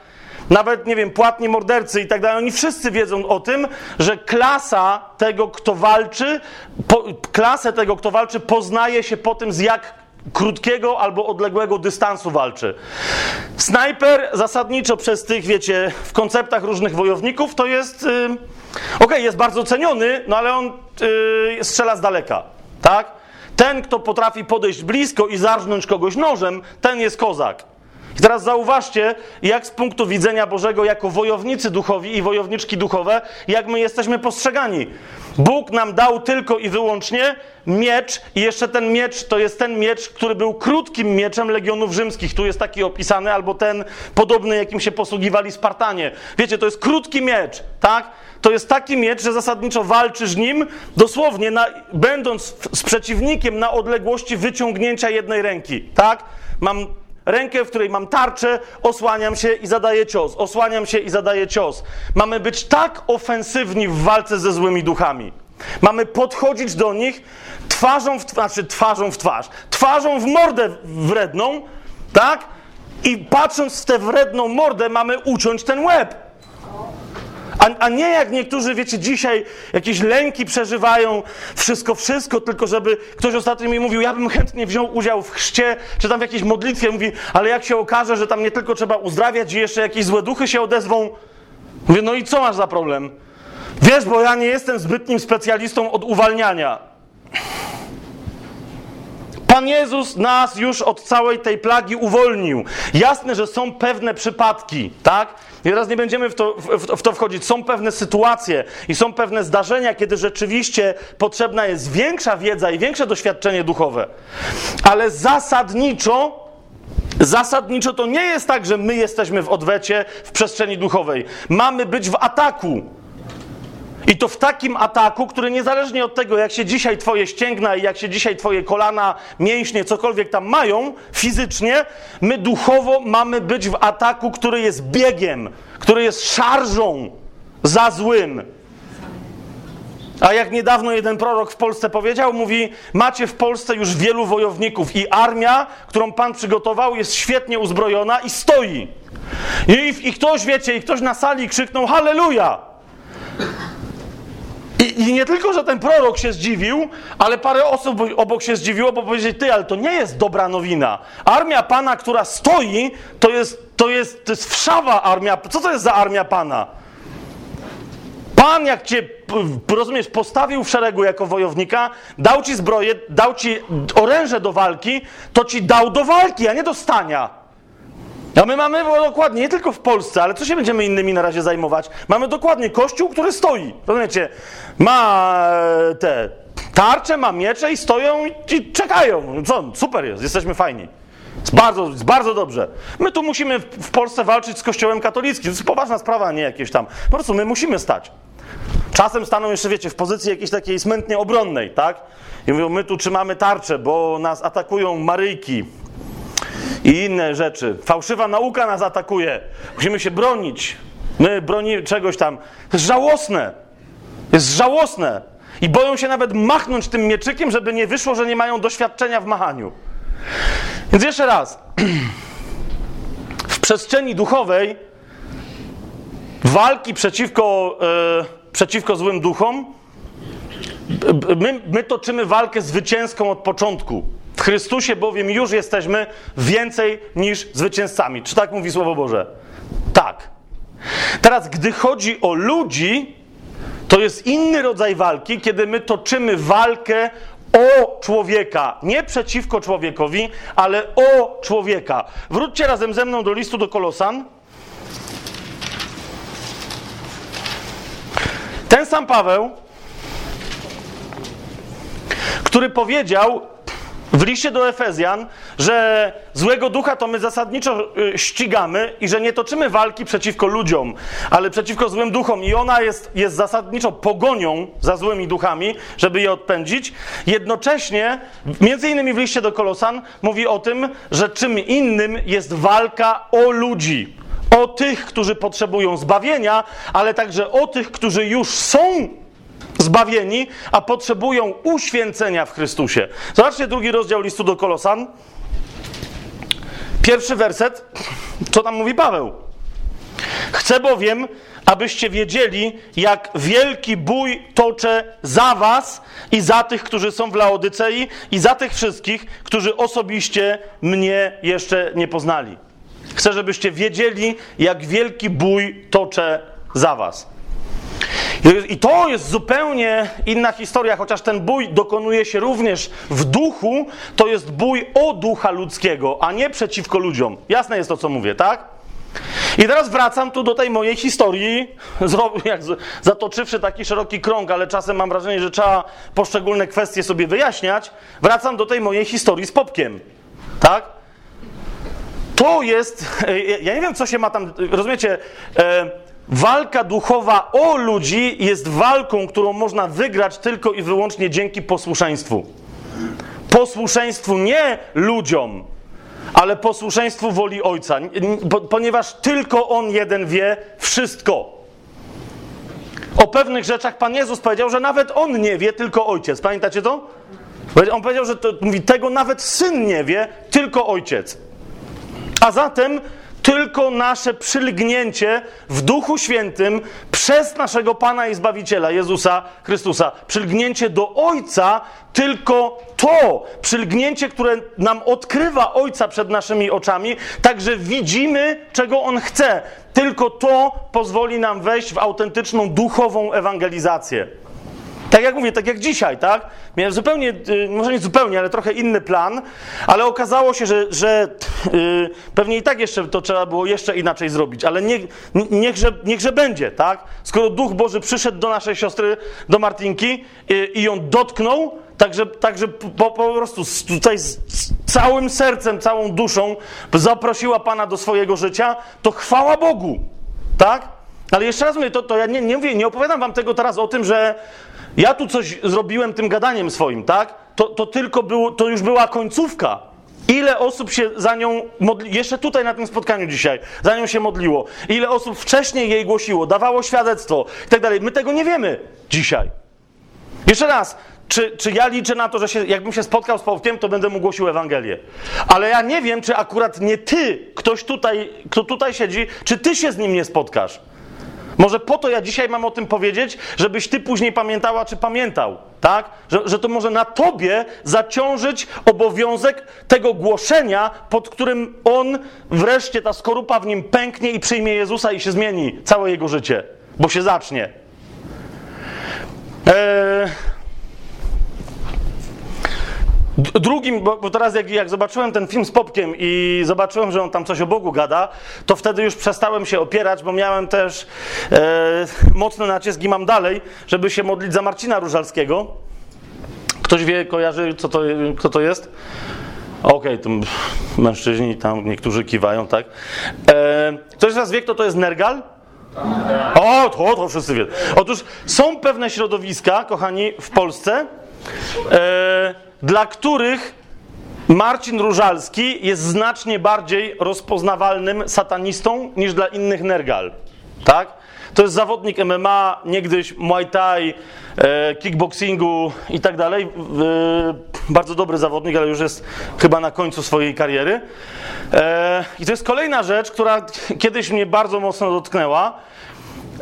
Nawet, nie wiem, płatni mordercy i tak dalej, oni wszyscy wiedzą o tym, że klasa tego, kto walczy, po, klasę tego, kto walczy, poznaje się po tym, z jak krótkiego albo odległego dystansu walczy. Snajper zasadniczo przez tych, wiecie, w konceptach różnych wojowników to jest. Yy, Okej, jest bardzo ceniony, no ale on yy, strzela z daleka, tak? Ten, kto potrafi podejść blisko i zarżnąć kogoś nożem, ten jest kozak. I teraz zauważcie, jak z punktu widzenia Bożego, jako wojownicy duchowi i wojowniczki duchowe, jak my jesteśmy postrzegani. Bóg nam dał tylko i wyłącznie miecz, i jeszcze ten miecz to jest ten miecz, który był krótkim mieczem legionów rzymskich. Tu jest taki opisany, albo ten podobny, jakim się posługiwali Spartanie. Wiecie, to jest krótki miecz, tak? To jest taki miecz, że zasadniczo walczysz nim, dosłownie na, będąc z przeciwnikiem na odległości wyciągnięcia jednej ręki, tak? Mam rękę, w której mam tarczę, osłaniam się i zadaję cios, osłaniam się i zadaję cios. Mamy być tak ofensywni w walce ze złymi duchami. Mamy podchodzić do nich twarzą w twarz, znaczy twarzą w twarz, twarzą w mordę wredną, tak? I patrząc w tę wredną mordę, mamy uciąć ten łeb. A, a nie jak niektórzy, wiecie, dzisiaj jakieś lęki przeżywają, wszystko, wszystko, tylko żeby ktoś ostatnio mi mówił, ja bym chętnie wziął udział w chrzcie, czy tam w jakiejś modlitwie, mówi, ale jak się okaże, że tam nie tylko trzeba uzdrawiać i jeszcze jakieś złe duchy się odezwą, mówię, no i co masz za problem? Wiesz, bo ja nie jestem zbytnim specjalistą od uwalniania. Pan Jezus nas już od całej tej plagi uwolnił. Jasne, że są pewne przypadki, tak? I teraz nie będziemy w to, w, w to wchodzić. Są pewne sytuacje i są pewne zdarzenia, kiedy rzeczywiście potrzebna jest większa wiedza i większe doświadczenie duchowe. Ale zasadniczo Zasadniczo to nie jest tak, że my jesteśmy w odwecie w przestrzeni duchowej. Mamy być w ataku. I to w takim ataku, który niezależnie od tego, jak się dzisiaj twoje ścięgna i jak się dzisiaj twoje kolana, mięśnie, cokolwiek tam mają fizycznie, my duchowo mamy być w ataku, który jest biegiem, który jest szarżą za złym. A jak niedawno jeden prorok w Polsce powiedział, mówi: Macie w Polsce już wielu wojowników i armia, którą Pan przygotował, jest świetnie uzbrojona i stoi. I, i ktoś, wiecie, i ktoś na sali krzyknął: Halleluja! I, nie tylko, że ten prorok się zdziwił, ale parę osób obok się zdziwiło, bo powiedzieli, ty, ale to nie jest dobra nowina. Armia Pana, która stoi, to jest, to jest, to jest wszawa armia. Co to jest za armia Pana? Pan, jak cię, rozumiesz, postawił w szeregu jako wojownika, dał ci zbroję, dał ci oręże do walki, to ci dał do walki, a nie do stania. A my mamy dokładnie, nie tylko w Polsce, ale co się będziemy innymi na razie zajmować? Mamy dokładnie kościół, który stoi. Rozumiecie? Ma e, te tarcze, ma miecze i stoją i czekają. Co? Super jest, jesteśmy fajni. Jest bardzo, jest bardzo dobrze. My tu musimy w Polsce walczyć z kościołem katolickim. To jest poważna sprawa, nie jakieś tam. Po prostu my musimy stać. Czasem staną jeszcze, wiecie, w pozycji jakiejś takiej smętnie obronnej, tak? I mówią, my tu trzymamy tarczę, bo nas atakują Maryjki i inne rzeczy. Fałszywa nauka nas atakuje. Musimy się bronić. My bronimy czegoś tam. To jest żałosne. Jest żałosne. I boją się nawet machnąć tym mieczykiem, żeby nie wyszło, że nie mają doświadczenia w machaniu. Więc jeszcze raz. W przestrzeni duchowej walki przeciwko, e, przeciwko złym duchom, my, my toczymy walkę zwycięską od początku. W Chrystusie bowiem już jesteśmy więcej niż zwycięzcami. Czy tak mówi Słowo Boże? Tak. Teraz, gdy chodzi o ludzi, to jest inny rodzaj walki, kiedy my toczymy walkę o człowieka, nie przeciwko człowiekowi, ale o człowieka. Wróćcie razem ze mną do listu do Kolosan. Ten sam Paweł, który powiedział w liście do Efezjan, że złego ducha to my zasadniczo y, ścigamy i że nie toczymy walki przeciwko ludziom, ale przeciwko złym duchom. I ona jest, jest zasadniczo pogonią za złymi duchami, żeby je odpędzić. Jednocześnie, między innymi w liście do Kolosan, mówi o tym, że czym innym jest walka o ludzi. O tych, którzy potrzebują zbawienia, ale także o tych, którzy już są zbawieni, a potrzebują uświęcenia w Chrystusie. Zobaczcie drugi rozdział listu do Kolosan. Pierwszy werset. Co tam mówi Paweł? Chcę bowiem, abyście wiedzieli, jak wielki bój toczę za was i za tych, którzy są w Laodycei i za tych wszystkich, którzy osobiście mnie jeszcze nie poznali. Chcę, żebyście wiedzieli, jak wielki bój toczę za was. I to jest zupełnie inna historia, chociaż ten bój dokonuje się również w duchu, to jest bój o ducha ludzkiego, a nie przeciwko ludziom. Jasne jest to, co mówię, tak? I teraz wracam tu do tej mojej historii, zatoczywszy taki szeroki krąg, ale czasem mam wrażenie, że trzeba poszczególne kwestie sobie wyjaśniać. Wracam do tej mojej historii z Popkiem, tak? To jest, ja nie wiem, co się ma tam, rozumiecie, e, Walka duchowa o ludzi jest walką, którą można wygrać tylko i wyłącznie dzięki posłuszeństwu. Posłuszeństwu nie ludziom, ale posłuszeństwu woli Ojca, ponieważ tylko On jeden wie wszystko. O pewnych rzeczach Pan Jezus powiedział, że nawet On nie wie, tylko Ojciec. Pamiętacie to? On powiedział, że to, mówi, tego nawet Syn nie wie, tylko Ojciec. A zatem tylko nasze przylgnięcie w Duchu Świętym przez naszego Pana i Zbawiciela Jezusa Chrystusa, przylgnięcie do Ojca, tylko to przylgnięcie, które nam odkrywa Ojca przed naszymi oczami, także widzimy, czego On chce. Tylko to pozwoli nam wejść w autentyczną duchową ewangelizację. Tak jak mówię, tak jak dzisiaj, tak? Miałem zupełnie, y, może nie zupełnie, ale trochę inny plan, ale okazało się, że, że yy, pewnie i tak jeszcze to trzeba było jeszcze inaczej zrobić, ale nie, niechże, niechże będzie, tak? Skoro Duch Boży przyszedł do naszej siostry, do Martinki yy, i ją dotknął, także, także po, po prostu tutaj z, całym sercem, całą duszą zaprosiła Pana do swojego życia, to chwała Bogu, tak? Ale jeszcze raz mówię, to, to ja nie, nie mówię, nie opowiadam wam tego teraz o tym, że ja tu coś zrobiłem tym gadaniem swoim, tak? To, to tylko było, to już była końcówka. Ile osób się za nią modli, jeszcze tutaj na tym spotkaniu dzisiaj, za nią się modliło. Ile osób wcześniej jej głosiło, dawało świadectwo i tak dalej. My tego nie wiemy dzisiaj. Jeszcze raz, czy, czy ja liczę na to, że się, jakbym się spotkał z Pawkiem, to będę mu głosił Ewangelię. Ale ja nie wiem, czy akurat nie ty, ktoś tutaj, kto tutaj siedzi, czy ty się z nim nie spotkasz. Może po to ja dzisiaj mam o tym powiedzieć, żebyś ty później pamiętała, czy pamiętał, tak? Że, że to może na tobie zaciążyć obowiązek tego głoszenia, pod którym on wreszcie, ta skorupa w nim pęknie i przyjmie Jezusa i się zmieni całe jego życie, bo się zacznie. Eee... Drugim, bo, bo teraz jak, jak zobaczyłem ten film z Popkiem i zobaczyłem, że on tam coś o Bogu gada, to wtedy już przestałem się opierać, bo miałem też e, mocny nacisk i mam dalej, żeby się modlić za Marcina Różalskiego. Ktoś wie, kojarzy, co to, kto to jest? Okej, to mężczyźni tam niektórzy kiwają, tak? E, ktoś z Was wie, kto to jest Nergal? O, to, to wszyscy wiedzą. Otóż są pewne środowiska, kochani, w Polsce, e, dla których Marcin Różalski jest znacznie bardziej rozpoznawalnym satanistą niż dla innych Nergal. Tak? To jest zawodnik MMA, niegdyś Muay Thai, e, kickboxingu i tak dalej. E, bardzo dobry zawodnik, ale już jest chyba na końcu swojej kariery. E, I to jest kolejna rzecz, która kiedyś mnie bardzo mocno dotknęła,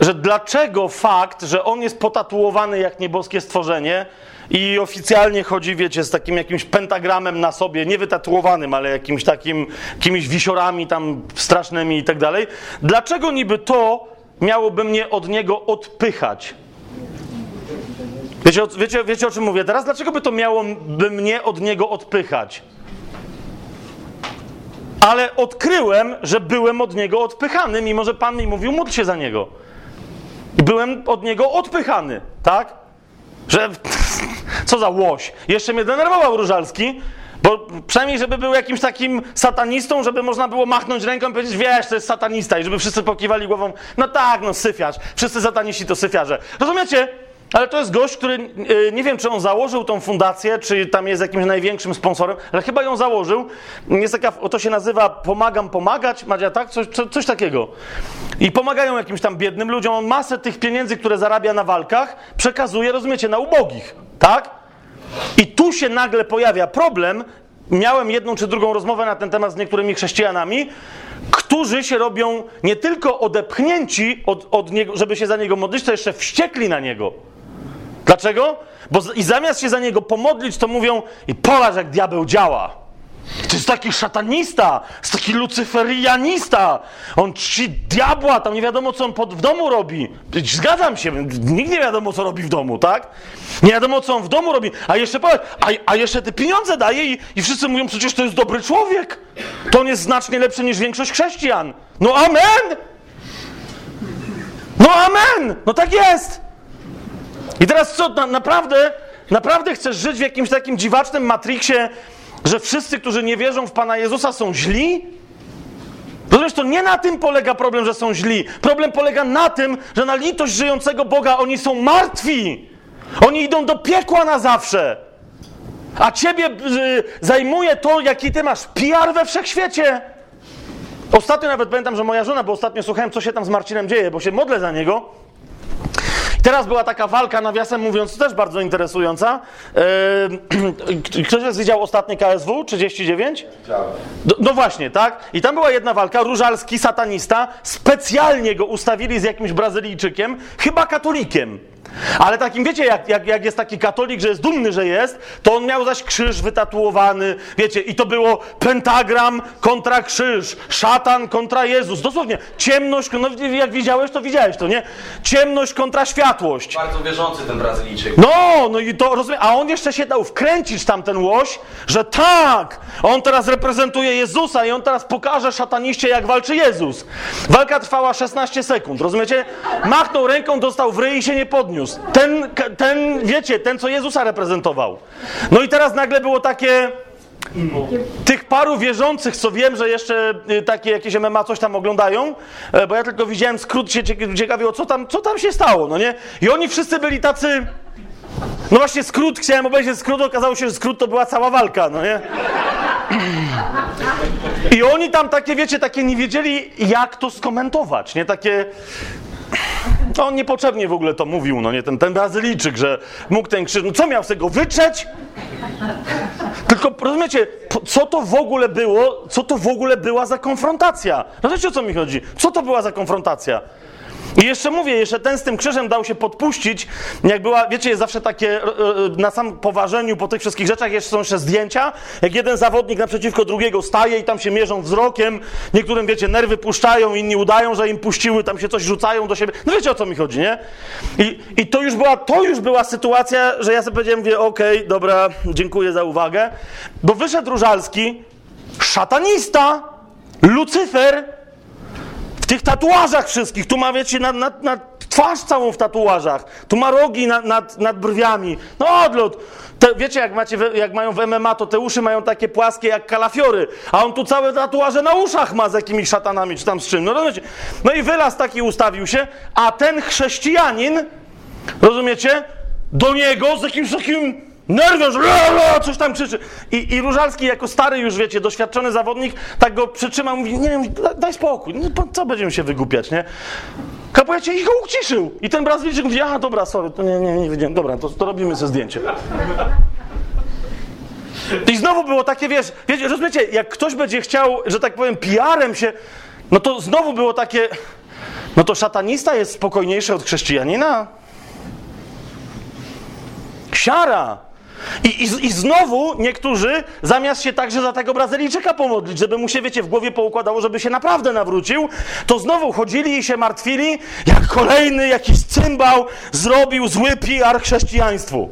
że dlaczego fakt, że on jest potatuowany jak nieboskie stworzenie i oficjalnie chodzi, wiecie, z takim jakimś pentagramem na sobie, nie wytatuowanym, ale jakimś takim, jakimiś wisiorami tam strasznymi i tak dalej. Dlaczego niby to miałoby mnie od niego odpychać? Wiecie, wiecie, wiecie o czym mówię teraz? Dlaczego by to miałoby mnie od niego odpychać? Ale odkryłem, że byłem od niego odpychany, mimo że Pan mi mówił, módl się za niego. Byłem od niego odpychany, tak? Że co za łoś. Jeszcze mnie denerwował Różalski, bo przynajmniej, żeby był jakimś takim satanistą, żeby można było machnąć ręką i powiedzieć, wiesz, to jest satanista i żeby wszyscy pokiwali głową, no tak, no syfiarz, wszyscy sataniści to syfiarze. Rozumiecie? Ale to jest gość, który, yy, nie wiem, czy on założył tą fundację, czy tam jest jakimś największym sponsorem, ale chyba ją założył. Jest taka, to się nazywa Pomagam Pomagać, Madzia, tak? Coś, co- coś takiego. I pomagają jakimś tam biednym ludziom. On masę tych pieniędzy, które zarabia na walkach, przekazuje, rozumiecie, na ubogich, tak? I tu się nagle pojawia problem. Miałem jedną czy drugą rozmowę na ten temat z niektórymi chrześcijanami, którzy się robią nie tylko odepchnięci od, od niego, żeby się za niego modlić, to jeszcze wściekli na niego. Dlaczego? Bo z, i zamiast się za niego pomodlić, to mówią i polarz jak diabeł działa. To jest taki szatanista, jest taki lucyferianista. On czci diabła, tam nie wiadomo, co on pod, w domu robi. Zgadzam się, nikt nie wiadomo, co robi w domu, tak? Nie wiadomo, co on w domu robi. A jeszcze a, a jeszcze te pieniądze daje i, i wszyscy mówią, przecież to jest dobry człowiek. To on jest znacznie lepszy niż większość chrześcijan. No amen! No amen! No tak jest! I teraz co, na, naprawdę, naprawdę chcesz żyć w jakimś takim dziwacznym matriksie, że wszyscy, którzy nie wierzą w Pana Jezusa są źli? Rozumiesz, to nie na tym polega problem, że są źli. Problem polega na tym, że na litość żyjącego Boga oni są martwi. Oni idą do piekła na zawsze. A ciebie y, zajmuje to, jaki ty masz PR we wszechświecie. Ostatnio nawet pamiętam, że moja żona, bo ostatnio słuchałem, co się tam z Marcinem dzieje, bo się modlę za niego. Teraz była taka walka, nawiasem mówiąc, też bardzo interesująca. Eee, ktoś z widział ostatni KSW 39? No, no właśnie, tak? I tam była jedna walka, Różalski, satanista, specjalnie go ustawili z jakimś Brazylijczykiem, chyba katolikiem. Ale takim, wiecie, jak, jak, jak jest taki katolik, że jest dumny, że jest, to on miał zaś krzyż wytatuowany, wiecie, i to było pentagram kontra krzyż, szatan kontra Jezus. Dosłownie, ciemność, no jak widziałeś, to widziałeś to, nie? Ciemność kontra światłość. Bardzo wierzący ten Brazylijczyk. No, no i to rozumiem, a on jeszcze się dał wkręcić tam ten łoś, że tak, on teraz reprezentuje Jezusa i on teraz pokaże szataniście, jak walczy Jezus. Walka trwała 16 sekund, rozumiecie? Machnął ręką, dostał w ryj i się nie podniósł. Ten, ten, wiecie, ten, co Jezusa reprezentował. No i teraz nagle było takie... Tych paru wierzących, co wiem, że jeszcze y, takie jakieś MMA coś tam oglądają, e, bo ja tylko widziałem skrót, się cie- ciekawiło, co tam, co tam się stało, no nie? I oni wszyscy byli tacy... No właśnie skrót, chciałem obejrzeć skrót, okazało się, że skrót to była cała walka, no nie? I oni tam takie, wiecie, takie nie wiedzieli, jak to skomentować, nie? Takie... On niepotrzebnie w ogóle to mówił, no nie, ten, ten Brazylijczyk, że mógł ten krzyż, no co miał z tego wytrzeć? Tylko rozumiecie, co to w ogóle było, co to w ogóle była za konfrontacja? Rozumiecie o co mi chodzi? Co to była za konfrontacja? I jeszcze mówię, jeszcze ten z tym krzyżem dał się podpuścić, jak była, wiecie, jest zawsze takie, e, e, na sam poważeniu po tych wszystkich rzeczach jeszcze są jeszcze zdjęcia, jak jeden zawodnik naprzeciwko drugiego staje i tam się mierzą wzrokiem, niektórym, wiecie, nerwy puszczają, inni udają, że im puściły, tam się coś rzucają do siebie, no wiecie o co mi chodzi, nie? I, i to już była, to już była sytuacja, że ja sobie powiedziałem, mówię, okej, dobra, dziękuję za uwagę, bo wyszedł Różalski, szatanista, Lucyfer, tych tatuażach wszystkich, tu ma, wiecie, nad, nad, nad twarz całą w tatuażach, tu ma rogi nad, nad, nad brwiami, no odlot. Te, wiecie, jak, macie, jak mają w MMA, to te uszy mają takie płaskie jak kalafiory, a on tu całe tatuaże na uszach ma z jakimiś szatanami, czy tam z czym, no rozumiecie? No i wylas taki ustawił się, a ten chrześcijanin, rozumiecie, do niego z jakimś takim nerwem, że la, la, coś tam krzyczy. I, I Różalski jako stary już, wiecie, doświadczony zawodnik, tak go przytrzymał, mówi, nie wiem, da- daj spokój, po co będziemy się wygłupiać, nie? Kapujecie i go uciszył. I ten Brazylijczyk mówi, a dobra, sorry, to nie, nie, nie wiedziałem, dobra, to, to robimy sobie zdjęcie. I znowu było takie, wiesz, wiecie, rozumiecie, jak ktoś będzie chciał, że tak powiem, PR-em się, no to znowu było takie, no to szatanista jest spokojniejszy od chrześcijanina? Siara! I, i, I znowu niektórzy, zamiast się także za tego Brazylijczyka pomodlić, żeby mu się, wiecie, w głowie poukładało, żeby się naprawdę nawrócił, to znowu chodzili i się martwili, jak kolejny jakiś cymbał zrobił zły PR chrześcijaństwu.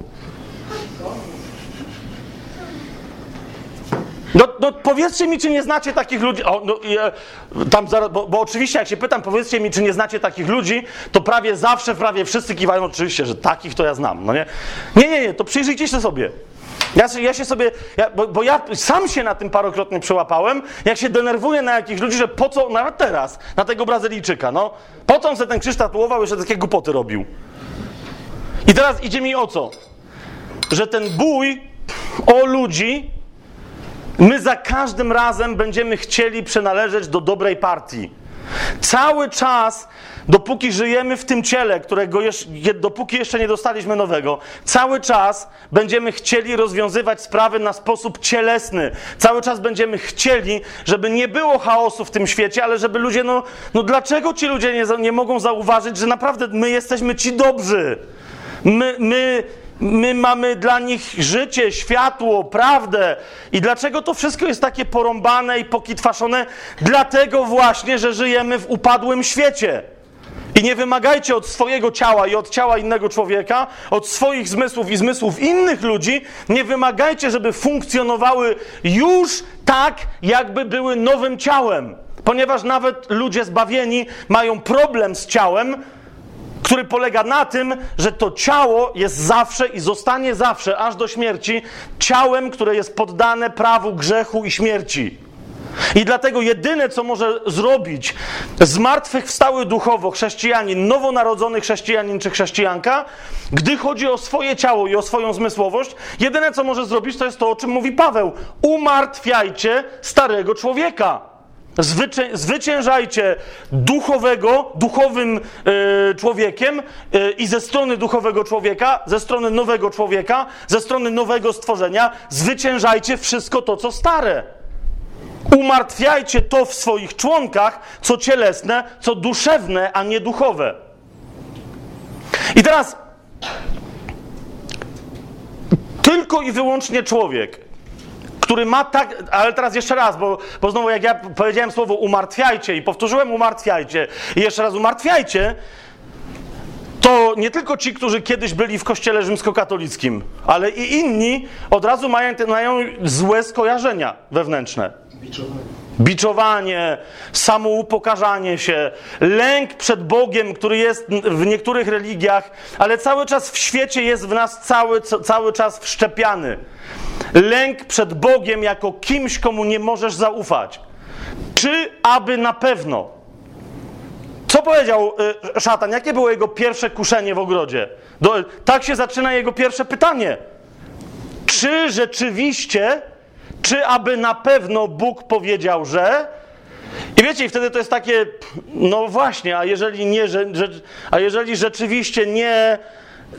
No, no powiedzcie mi, czy nie znacie takich ludzi. O, no, i, e, tam zaraz, bo, bo oczywiście, jak się pytam, powiedzcie mi, czy nie znacie takich ludzi, to prawie zawsze, prawie wszyscy kiwają oczywiście, że takich to ja znam. No nie, nie, nie, nie to przyjrzyjcie się sobie. Ja, ja się sobie, ja, bo, bo ja sam się na tym parokrotnie przełapałem, jak się denerwuję na jakichś ludzi, że po co, nawet teraz, na tego Brazylijczyka, no, po co on sobie ten krzyż tatuował, jeszcze takie głupoty robił. I teraz idzie mi o co? Że ten bój o ludzi My za każdym razem będziemy chcieli przynależeć do dobrej partii. Cały czas, dopóki żyjemy w tym ciele, którego jeszcze, dopóki jeszcze nie dostaliśmy nowego, cały czas będziemy chcieli rozwiązywać sprawy na sposób cielesny. Cały czas będziemy chcieli, żeby nie było chaosu w tym świecie, ale żeby ludzie, no, no dlaczego ci ludzie nie, nie mogą zauważyć, że naprawdę my jesteśmy ci dobrzy? My, my, my mamy dla nich życie, światło, prawdę. I dlaczego to wszystko jest takie porąbane i pokitwaszone? Dlatego właśnie, że żyjemy w upadłym świecie. I nie wymagajcie od swojego ciała i od ciała innego człowieka, od swoich zmysłów i zmysłów innych ludzi, nie wymagajcie, żeby funkcjonowały już tak, jakby były nowym ciałem. Ponieważ nawet ludzie zbawieni mają problem z ciałem, który polega na tym, że to ciało jest zawsze i zostanie zawsze, aż do śmierci, ciałem, które jest poddane prawu grzechu i śmierci. I dlatego jedyne, co może zrobić zmartwychwstały duchowo chrześcijanin, nowonarodzony chrześcijanin czy chrześcijanka, gdy chodzi o swoje ciało i o swoją zmysłowość, jedyne, co może zrobić, to jest to, o czym mówi Paweł. Umartwiajcie starego człowieka. Zwycię, zwyciężajcie duchowego, duchowym e, człowiekiem e, i ze strony duchowego człowieka, ze strony nowego człowieka, ze strony nowego stworzenia, zwyciężajcie wszystko to, co stare. Umartwiajcie to w swoich członkach, co cielesne, co duszewne, a nie duchowe. I teraz tylko i wyłącznie człowiek, który ma tak, ale teraz jeszcze raz, bo, bo znowu jak ja powiedziałem słowo umartwiajcie i powtórzyłem umartwiajcie i jeszcze raz umartwiajcie, to nie tylko ci, którzy kiedyś byli w kościele rzymskokatolickim, ale i inni od razu mają, mają złe skojarzenia wewnętrzne. Biczowanie, samoupokarzanie się, lęk przed Bogiem, który jest w niektórych religiach, ale cały czas w świecie jest w nas cały, cały czas wszczepiany. Lęk przed Bogiem jako kimś, komu nie możesz zaufać. Czy aby na pewno? Co powiedział y, szatan? Jakie było jego pierwsze kuszenie w ogrodzie? Do, tak się zaczyna jego pierwsze pytanie. Czy rzeczywiście, czy aby na pewno Bóg powiedział, że I wiecie, wtedy to jest takie, no właśnie, a jeżeli nie, że, a jeżeli rzeczywiście nie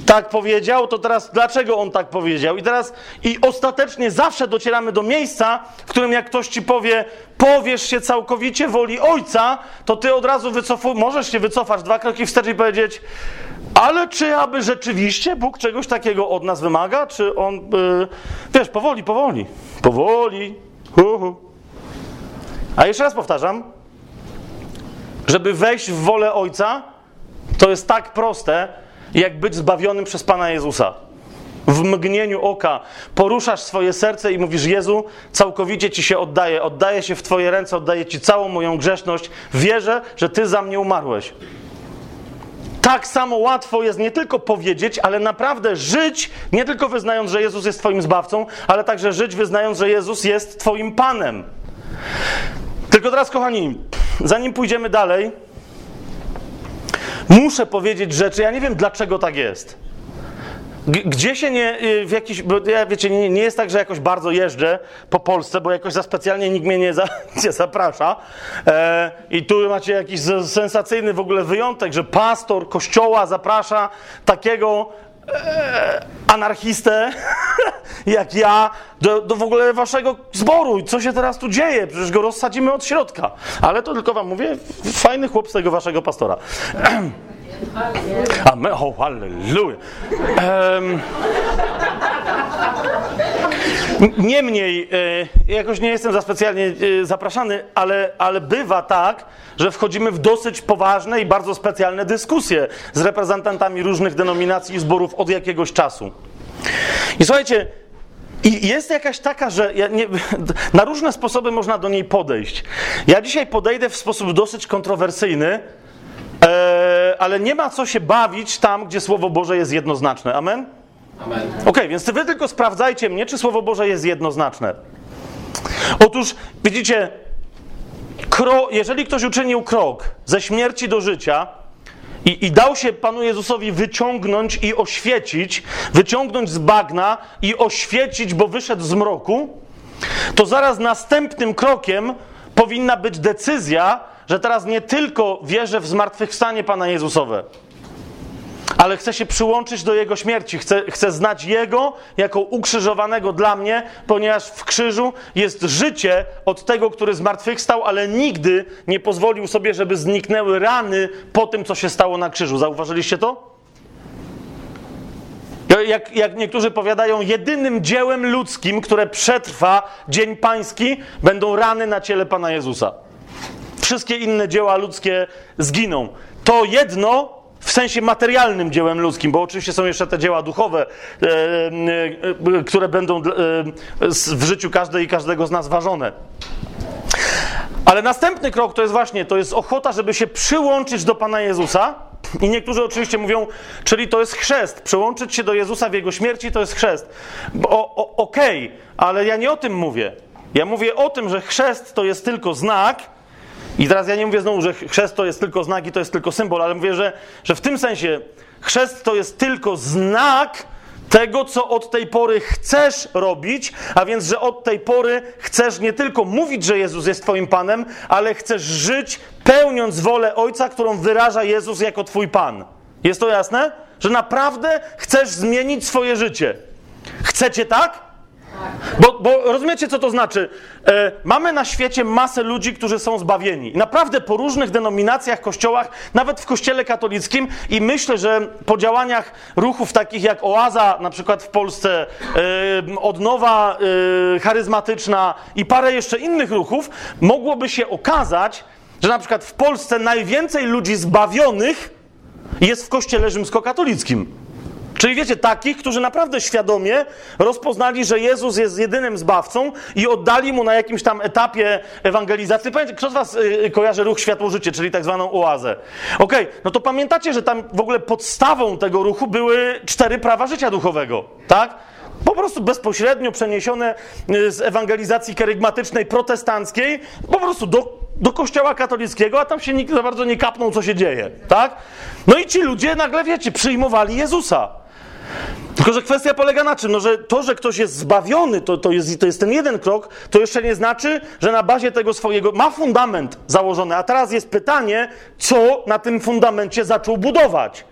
tak powiedział, to teraz dlaczego on tak powiedział? I teraz, i ostatecznie zawsze docieramy do miejsca, w którym jak ktoś ci powie, powiesz się całkowicie woli ojca, to ty od razu wycofuj, możesz się wycofać dwa kroki wstecz i powiedzieć, ale czy aby rzeczywiście Bóg czegoś takiego od nas wymaga? Czy on, yy, wiesz, powoli, powoli, powoli, hu, hu. A jeszcze raz powtarzam, żeby wejść w wolę Ojca, to jest tak proste, jak być zbawionym przez Pana Jezusa. W mgnieniu oka poruszasz swoje serce i mówisz: Jezu, całkowicie Ci się oddaję, oddaję się w Twoje ręce, oddaję Ci całą moją grzeszność. Wierzę, że Ty za mnie umarłeś. Tak samo łatwo jest nie tylko powiedzieć, ale naprawdę żyć, nie tylko wyznając, że Jezus jest Twoim zbawcą, ale także żyć wyznając, że Jezus jest Twoim Panem. Tylko teraz, kochani, zanim pójdziemy dalej, muszę powiedzieć rzeczy. Ja nie wiem, dlaczego tak jest. Gdzie się nie, y, w jakiś, bo ja wiecie, nie, nie jest tak, że jakoś bardzo jeżdżę po Polsce, bo jakoś za specjalnie nikt mnie nie, za, nie zaprasza. E, I tu macie jakiś sensacyjny w ogóle wyjątek, że pastor kościoła zaprasza takiego anarchistę jak ja do, do w ogóle waszego zboru. Co się teraz tu dzieje? Przecież go rozsadzimy od środka. Ale to tylko wam mówię, fajny chłop z tego waszego pastora. Amen. Oh, hallelujah. Em, Niemniej, e, jakoś nie jestem za specjalnie e, zapraszany, ale, ale bywa tak, że wchodzimy w dosyć poważne i bardzo specjalne dyskusje z reprezentantami różnych denominacji i zborów od jakiegoś czasu. I słuchajcie, jest jakaś taka, że ja nie, na różne sposoby można do niej podejść. Ja dzisiaj podejdę w sposób dosyć kontrowersyjny, e, ale nie ma co się bawić tam, gdzie Słowo Boże jest jednoznaczne. Amen? Amen. Okej, więc wy tylko sprawdzajcie mnie, czy Słowo Boże jest jednoznaczne. Otóż, widzicie, kro, jeżeli ktoś uczynił krok ze śmierci do życia i, i dał się Panu Jezusowi wyciągnąć i oświecić, wyciągnąć z bagna i oświecić, bo wyszedł z mroku, to zaraz następnym krokiem powinna być decyzja, że teraz nie tylko wierzę w zmartwychwstanie Pana Jezusowe, ale chcę się przyłączyć do Jego śmierci. Chcę, chcę znać Jego jako ukrzyżowanego dla mnie, ponieważ w krzyżu jest życie od tego, który zmartwychwstał, ale nigdy nie pozwolił sobie, żeby zniknęły rany po tym, co się stało na krzyżu. Zauważyliście to? Jak, jak niektórzy powiadają, jedynym dziełem ludzkim, które przetrwa Dzień Pański, będą rany na ciele Pana Jezusa. Wszystkie inne dzieła ludzkie zginą. To jedno w sensie materialnym dziełem ludzkim, bo oczywiście są jeszcze te dzieła duchowe, e, e, e, które będą w życiu każdej i każdego z nas ważone. Ale następny krok to jest właśnie, to jest ochota, żeby się przyłączyć do Pana Jezusa. I niektórzy oczywiście mówią, czyli to jest chrzest. Przyłączyć się do Jezusa w Jego śmierci to jest chrzest. Okej, ale ja nie o tym mówię. Ja mówię o tym, że chrzest to jest tylko znak, i teraz ja nie mówię znowu, że chrzest to jest tylko znak i to jest tylko symbol, ale mówię, że, że w tym sensie chrzest to jest tylko znak tego, co od tej pory chcesz robić, a więc, że od tej pory chcesz nie tylko mówić, że Jezus jest Twoim Panem, ale chcesz żyć pełniąc wolę Ojca, którą wyraża Jezus jako Twój Pan. Jest to jasne? Że naprawdę chcesz zmienić swoje życie. Chcecie tak? Bo, bo rozumiecie, co to znaczy? E, mamy na świecie masę ludzi, którzy są zbawieni. Naprawdę po różnych denominacjach, kościołach, nawet w kościele katolickim i myślę, że po działaniach ruchów takich jak Oaza, na przykład w Polsce, e, Odnowa e, Charyzmatyczna i parę jeszcze innych ruchów, mogłoby się okazać, że na przykład w Polsce najwięcej ludzi zbawionych jest w kościele rzymskokatolickim. Czyli wiecie, takich, którzy naprawdę świadomie rozpoznali, że Jezus jest jedynym zbawcą i oddali mu na jakimś tam etapie ewangelizacji. Pamiętacie, kto z Was y, kojarzy ruch Światło Życie, czyli tak zwaną oazę? Okej, no to pamiętacie, że tam w ogóle podstawą tego ruchu były cztery prawa życia duchowego, tak? Po prostu bezpośrednio przeniesione y, z ewangelizacji kerygmatycznej protestanckiej po prostu do, do kościoła katolickiego, a tam się nikt za bardzo nie kapnął, co się dzieje, tak? No i ci ludzie nagle, wiecie, przyjmowali Jezusa. Tylko, że kwestia polega na czym? No, że to, że ktoś jest zbawiony, to, to, jest, to jest ten jeden krok, to jeszcze nie znaczy, że na bazie tego swojego ma fundament założony. A teraz jest pytanie, co na tym fundamencie zaczął budować.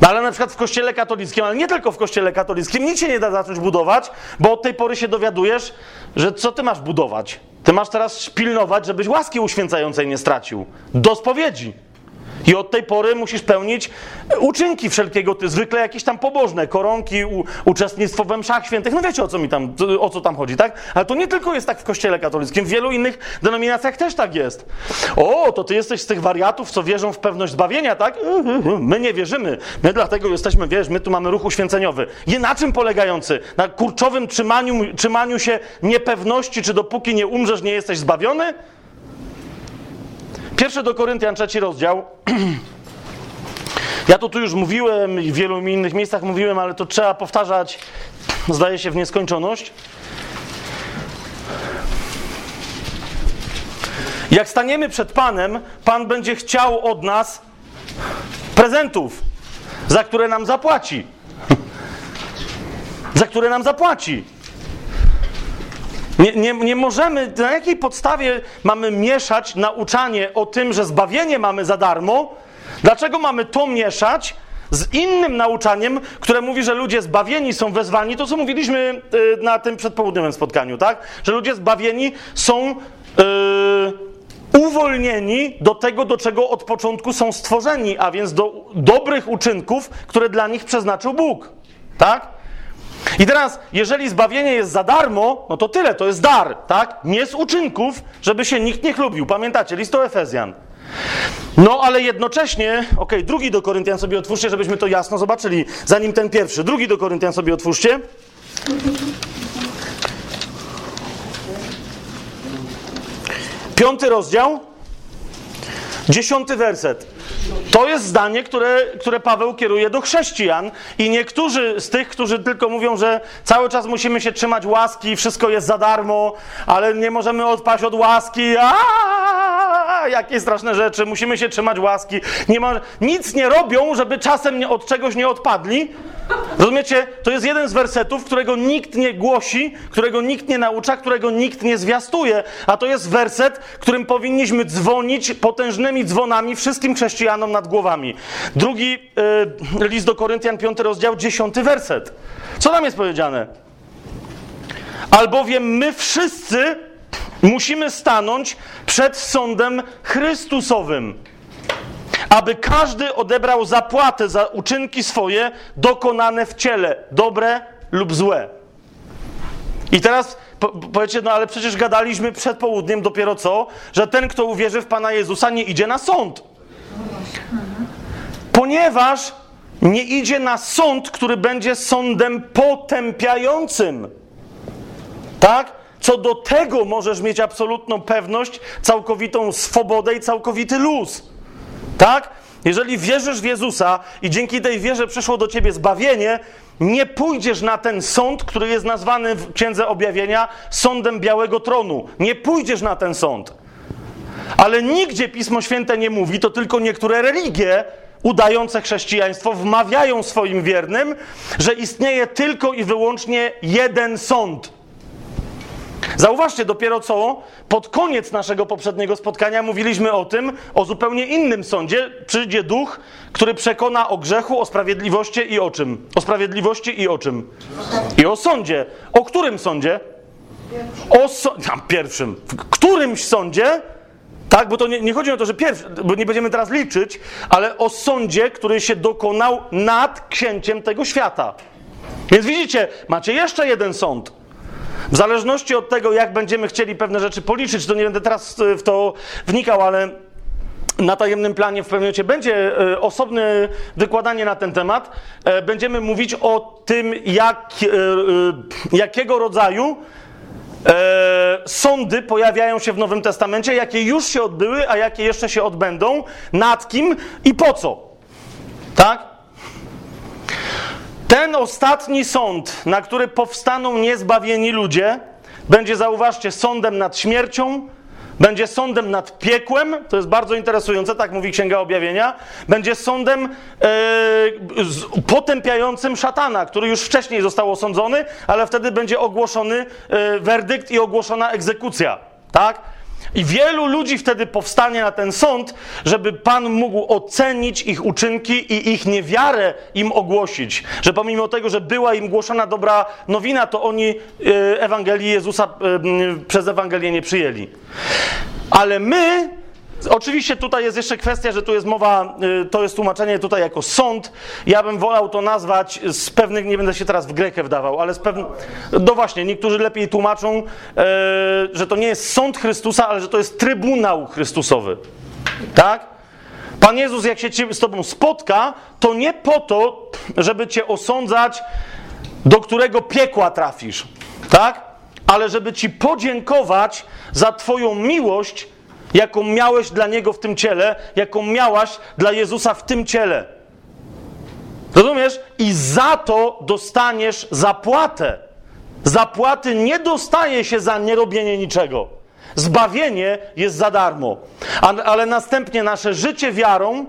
No ale na przykład w kościele katolickim, ale nie tylko w kościele katolickim, nic się nie da zacząć budować, bo od tej pory się dowiadujesz, że co ty masz budować? Ty masz teraz pilnować, żebyś łaski uświęcającej nie stracił. Do spowiedzi. I od tej pory musisz pełnić uczynki wszelkiego, ty, zwykle jakieś tam pobożne, koronki, u, uczestnictwo we mszach świętych. No wiecie o co mi tam, o co tam chodzi, tak? Ale to nie tylko jest tak w kościele katolickim, w wielu innych denominacjach też tak jest. O, to ty jesteś z tych wariatów, co wierzą w pewność zbawienia, tak? My nie wierzymy. My dlatego jesteśmy, wiesz, my tu mamy ruch uświęceniowy. Je na czym polegający? Na kurczowym trzymaniu, trzymaniu się niepewności, czy dopóki nie umrzesz, nie jesteś zbawiony? Pierwszy do Koryntian, trzeci rozdział. Ja to tu już mówiłem i w wielu innych miejscach mówiłem, ale to trzeba powtarzać, zdaje się, w nieskończoność. Jak staniemy przed Panem, Pan będzie chciał od nas prezentów, za które nam zapłaci. Za które nam zapłaci. Nie, nie, nie możemy, na jakiej podstawie mamy mieszać nauczanie o tym, że zbawienie mamy za darmo? Dlaczego mamy to mieszać z innym nauczaniem, które mówi, że ludzie zbawieni są wezwani? To, co mówiliśmy y, na tym przedpołudniowym spotkaniu, tak? Że ludzie zbawieni są y, uwolnieni do tego, do czego od początku są stworzeni, a więc do dobrych uczynków, które dla nich przeznaczył Bóg. Tak? I teraz, jeżeli zbawienie jest za darmo, no to tyle, to jest dar, tak? Nie z uczynków, żeby się nikt nie chlubił. Pamiętacie, list do Efezjan. No, ale jednocześnie, okej, okay, drugi do Koryntian sobie otwórzcie, żebyśmy to jasno zobaczyli, zanim ten pierwszy. Drugi do Koryntian sobie otwórzcie. Piąty rozdział, dziesiąty werset. To jest zdanie, które, które Paweł kieruje do chrześcijan i niektórzy z tych, którzy tylko mówią, że cały czas musimy się trzymać łaski, wszystko jest za darmo, ale nie możemy odpaść od łaski. Aaaa, jakie straszne rzeczy, musimy się trzymać łaski. Nie ma, nic nie robią, żeby czasem nie, od czegoś nie odpadli. Rozumiecie? To jest jeden z wersetów, którego nikt nie głosi, którego nikt nie naucza, którego nikt nie zwiastuje, a to jest werset, którym powinniśmy dzwonić potężnymi dzwonami wszystkim chrześcijanom nad głowami. Drugi y, list do Koryntian, piąty rozdział, dziesiąty werset. Co tam jest powiedziane? Albowiem my wszyscy musimy stanąć przed sądem Chrystusowym aby każdy odebrał zapłatę za uczynki swoje dokonane w ciele, dobre lub złe. I teraz po, powiecie, no ale przecież gadaliśmy przed południem dopiero co, że ten, kto uwierzy w Pana Jezusa, nie idzie na sąd. Ponieważ nie idzie na sąd, który będzie sądem potępiającym. Tak? Co do tego możesz mieć absolutną pewność, całkowitą swobodę i całkowity luz. Tak? Jeżeli wierzysz w Jezusa i dzięki tej wierze przyszło do ciebie zbawienie, nie pójdziesz na ten sąd, który jest nazwany w Księdze Objawienia sądem Białego Tronu. Nie pójdziesz na ten sąd. Ale nigdzie Pismo Święte nie mówi, to tylko niektóre religie udające chrześcijaństwo wmawiają swoim wiernym, że istnieje tylko i wyłącznie jeden sąd. Zauważcie, dopiero co pod koniec naszego poprzedniego spotkania mówiliśmy o tym, o zupełnie innym sądzie. Przyjdzie duch, który przekona o grzechu, o sprawiedliwości i o czym? O sprawiedliwości i o czym? I o sądzie. O którym sądzie? O so... Tam, pierwszym. W którymś sądzie? Tak, bo to nie, nie chodzi o to, że pierwszy, bo nie będziemy teraz liczyć, ale o sądzie, który się dokonał nad księciem tego świata. Więc widzicie, macie jeszcze jeden sąd. W zależności od tego, jak będziemy chcieli pewne rzeczy policzyć, to nie będę teraz w to wnikał, ale na tajemnym planie w pewnym momencie będzie e, osobne wykładanie na ten temat. E, będziemy mówić o tym, jak, e, jakiego rodzaju sądy pojawiają się w Nowym Testamencie, jakie już się odbyły, a jakie jeszcze się odbędą, nad kim i po co. Tak? Ten ostatni sąd, na który powstaną niezbawieni ludzie, będzie, zauważcie, sądem nad śmiercią, będzie sądem nad piekłem, to jest bardzo interesujące, tak mówi Księga Objawienia, będzie sądem e, potępiającym szatana, który już wcześniej został osądzony, ale wtedy będzie ogłoszony e, werdykt i ogłoszona egzekucja, tak? I wielu ludzi wtedy powstanie na ten sąd, żeby Pan mógł ocenić ich uczynki i ich niewiarę im ogłosić. Że pomimo tego, że była im głoszona dobra nowina, to oni e, Ewangelii Jezusa m, przez Ewangelię nie przyjęli. Ale my, oczywiście tutaj jest jeszcze kwestia, że tu jest mowa, y, to jest tłumaczenie tutaj jako sąd. Ja bym wolał to nazwać z pewnych, nie będę się teraz w Grekę wdawał, ale z pewnych, no właśnie, niektórzy lepiej tłumaczą, e, że to nie jest sąd Chrystusa, ale że to jest trybunał Chrystusowy. Tak? Pan Jezus, jak się z Tobą spotka, to nie po to, żeby Cię osądzać, do którego piekła trafisz, tak? Ale żeby Ci podziękować za Twoją miłość, jaką miałeś dla Niego w tym ciele, jaką miałaś dla Jezusa w tym ciele. Rozumiesz? I za to dostaniesz zapłatę. Zapłaty nie dostaje się za nierobienie niczego. Zbawienie jest za darmo. Ale następnie nasze życie wiarą,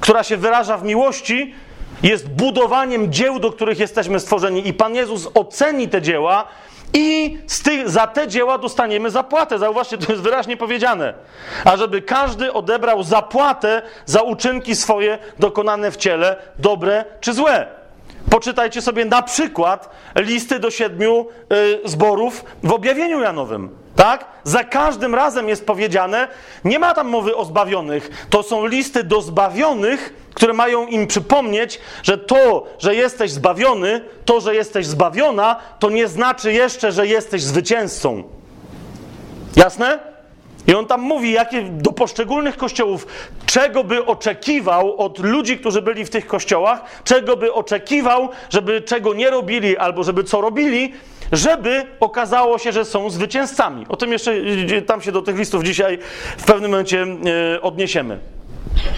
która się wyraża w miłości, jest budowaniem dzieł, do których jesteśmy stworzeni. I Pan Jezus oceni te dzieła i tych, za te dzieła dostaniemy zapłatę. Zauważcie, to jest wyraźnie powiedziane. A żeby każdy odebrał zapłatę za uczynki swoje dokonane w ciele, dobre czy złe. Poczytajcie sobie na przykład listy do siedmiu y, zborów w objawieniu Janowym. Tak? Za każdym razem jest powiedziane, nie ma tam mowy o zbawionych. To są listy do zbawionych, które mają im przypomnieć, że to, że jesteś zbawiony, to, że jesteś zbawiona, to nie znaczy jeszcze, że jesteś zwycięzcą. Jasne? I on tam mówi, jakie do poszczególnych kościołów, czego by oczekiwał od ludzi, którzy byli w tych kościołach, czego by oczekiwał, żeby czego nie robili albo żeby co robili, żeby okazało się, że są zwycięzcami. O tym jeszcze tam się do tych listów dzisiaj w pewnym momencie y, odniesiemy.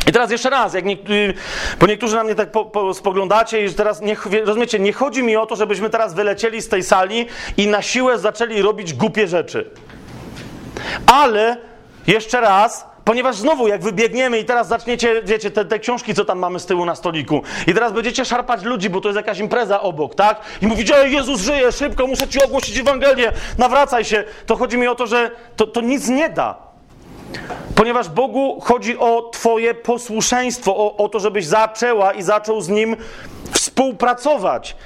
I teraz jeszcze raz, jak niektórzy, bo niektórzy na mnie tak po, po, spoglądacie i teraz, nie, rozumiecie, nie chodzi mi o to, żebyśmy teraz wylecieli z tej sali i na siłę zaczęli robić głupie rzeczy. Ale jeszcze raz, ponieważ znowu, jak wybiegniemy i teraz zaczniecie, wiecie, te, te książki, co tam mamy z tyłu na stoliku, i teraz będziecie szarpać ludzi, bo to jest jakaś impreza obok, tak? I mówicie, Ej, Jezus żyje, szybko, muszę ci ogłosić Ewangelię, nawracaj się. To chodzi mi o to, że to, to nic nie da. Ponieważ Bogu chodzi o Twoje posłuszeństwo, o, o to, żebyś zaczęła i zaczął z Nim współpracować.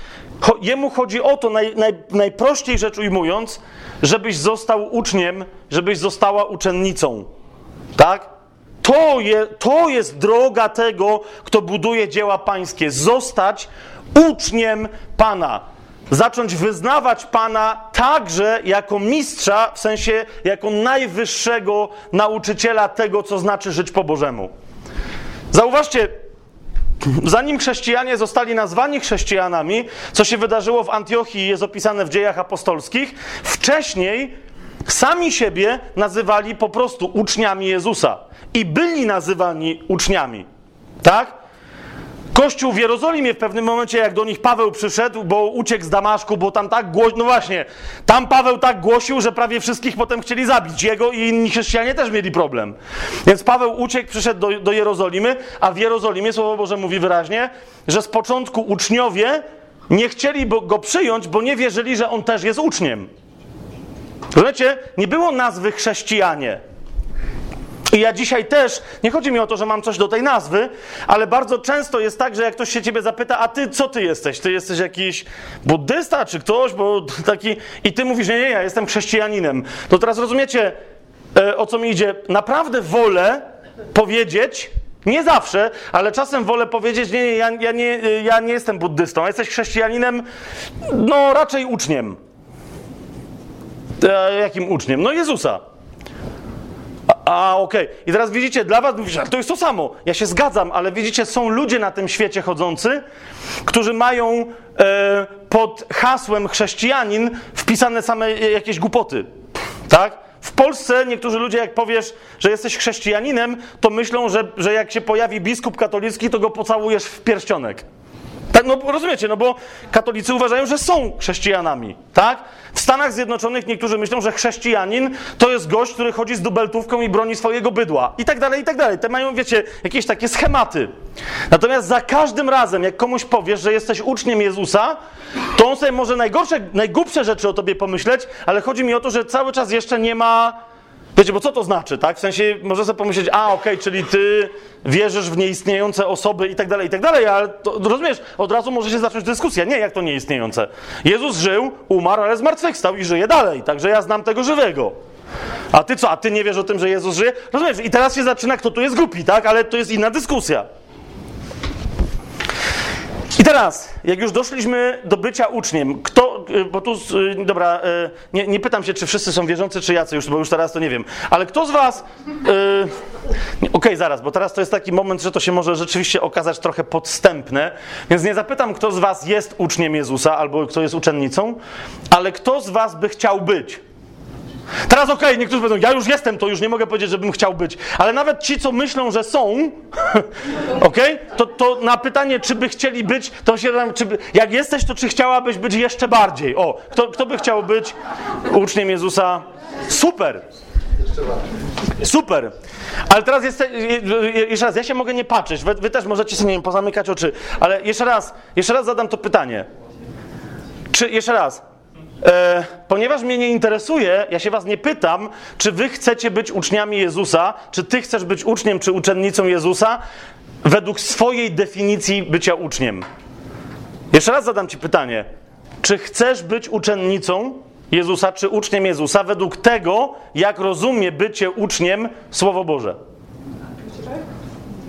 Jemu chodzi o to, naj, naj, najprościej rzecz ujmując, żebyś został uczniem, żebyś została uczennicą. Tak? To, je, to jest droga tego, kto buduje dzieła pańskie. Zostać uczniem Pana. Zacząć wyznawać Pana także jako mistrza, w sensie jako najwyższego nauczyciela tego, co znaczy żyć po Bożemu. Zauważcie, zanim chrześcijanie zostali nazwani chrześcijanami, co się wydarzyło w Antiochii, jest opisane w dziejach apostolskich, wcześniej sami siebie nazywali po prostu uczniami Jezusa i byli nazywani uczniami. Tak? Kościół w Jerozolimie w pewnym momencie, jak do nich Paweł przyszedł, bo uciekł z Damaszku, bo tam tak głośno, no właśnie, tam Paweł tak głosił, że prawie wszystkich potem chcieli zabić. Jego i inni chrześcijanie też mieli problem. Więc Paweł uciekł, przyszedł do, do Jerozolimy, a w Jerozolimie Słowo Boże mówi wyraźnie, że z początku uczniowie nie chcieli go przyjąć, bo nie wierzyli, że on też jest uczniem. Rozumiecie? Nie było nazwy chrześcijanie. I ja dzisiaj też, nie chodzi mi o to, że mam coś do tej nazwy, ale bardzo często jest tak, że jak ktoś się ciebie zapyta, a ty co ty jesteś? Ty jesteś jakiś buddysta czy ktoś, bo taki... I ty mówisz, nie, nie, ja jestem chrześcijaninem. To teraz rozumiecie, e, o co mi idzie? Naprawdę wolę powiedzieć, nie zawsze, ale czasem wolę powiedzieć, nie, nie, ja, ja, nie, ja nie jestem buddystą, a jesteś chrześcijaninem, no raczej uczniem. E, jakim uczniem? No Jezusa. A, okej. I teraz widzicie, dla was mówisz, to jest to samo. Ja się zgadzam, ale widzicie, są ludzie na tym świecie chodzący, którzy mają e, pod hasłem chrześcijanin wpisane same jakieś głupoty. Tak? W Polsce niektórzy ludzie, jak powiesz, że jesteś chrześcijaninem, to myślą, że, że jak się pojawi biskup katolicki, to go pocałujesz w pierścionek. Tak, no rozumiecie, no bo katolicy uważają, że są chrześcijanami, tak? W Stanach Zjednoczonych niektórzy myślą, że chrześcijanin to jest gość, który chodzi z dubeltówką i broni swojego bydła. I tak dalej, i tak dalej. Te mają, wiecie, jakieś takie schematy. Natomiast za każdym razem, jak komuś powiesz, że jesteś uczniem Jezusa, to on sobie może najgorsze, najgłupsze rzeczy o tobie pomyśleć, ale chodzi mi o to, że cały czas jeszcze nie ma Wiecie, bo co to znaczy, tak? W sensie może sobie pomyśleć, a okej, czyli ty wierzysz w nieistniejące osoby i tak dalej, i tak dalej, ale to, rozumiesz, od razu może się zacząć dyskusja. Nie, jak to nieistniejące? Jezus żył, umarł, ale zmartwychwstał i żyje dalej, także ja znam tego żywego. A ty co, a ty nie wiesz o tym, że Jezus żyje? Rozumiesz, i teraz się zaczyna, kto tu jest głupi, tak? Ale to jest inna dyskusja. I teraz, jak już doszliśmy do bycia uczniem, kto, bo tu, y, dobra, y, nie, nie pytam się, czy wszyscy są wierzący, czy jacy już, bo już teraz to nie wiem, ale kto z was, okej, zaraz, bo teraz to jest taki moment, że to się może rzeczywiście okazać trochę podstępne, więc nie zapytam, kto z was jest uczniem Jezusa, albo kto jest uczennicą, ale kto z was by chciał być? Teraz okej, okay, niektórzy powiedzą, ja już jestem, to już nie mogę powiedzieć, żebym chciał być. Ale nawet ci, co myślą, że są, okej, okay, to, to na pytanie, czy by chcieli być, to się tam, czy by, jak jesteś, to czy chciałabyś być jeszcze bardziej? O, kto, kto by chciał być uczniem Jezusa? Super! Super! Ale teraz jest, jeszcze raz, ja się mogę nie patrzeć, wy, wy też możecie sobie, nie wiem, pozamykać oczy, ale jeszcze raz, jeszcze raz zadam to pytanie. Czy, jeszcze raz, E, ponieważ mnie nie interesuje, ja się was nie pytam, czy wy chcecie być uczniami Jezusa, czy ty chcesz być uczniem czy uczennicą Jezusa, według swojej definicji bycia uczniem. Jeszcze raz zadam ci pytanie. Czy chcesz być uczennicą Jezusa, czy uczniem Jezusa, według tego, jak rozumie bycie uczniem Słowo Boże?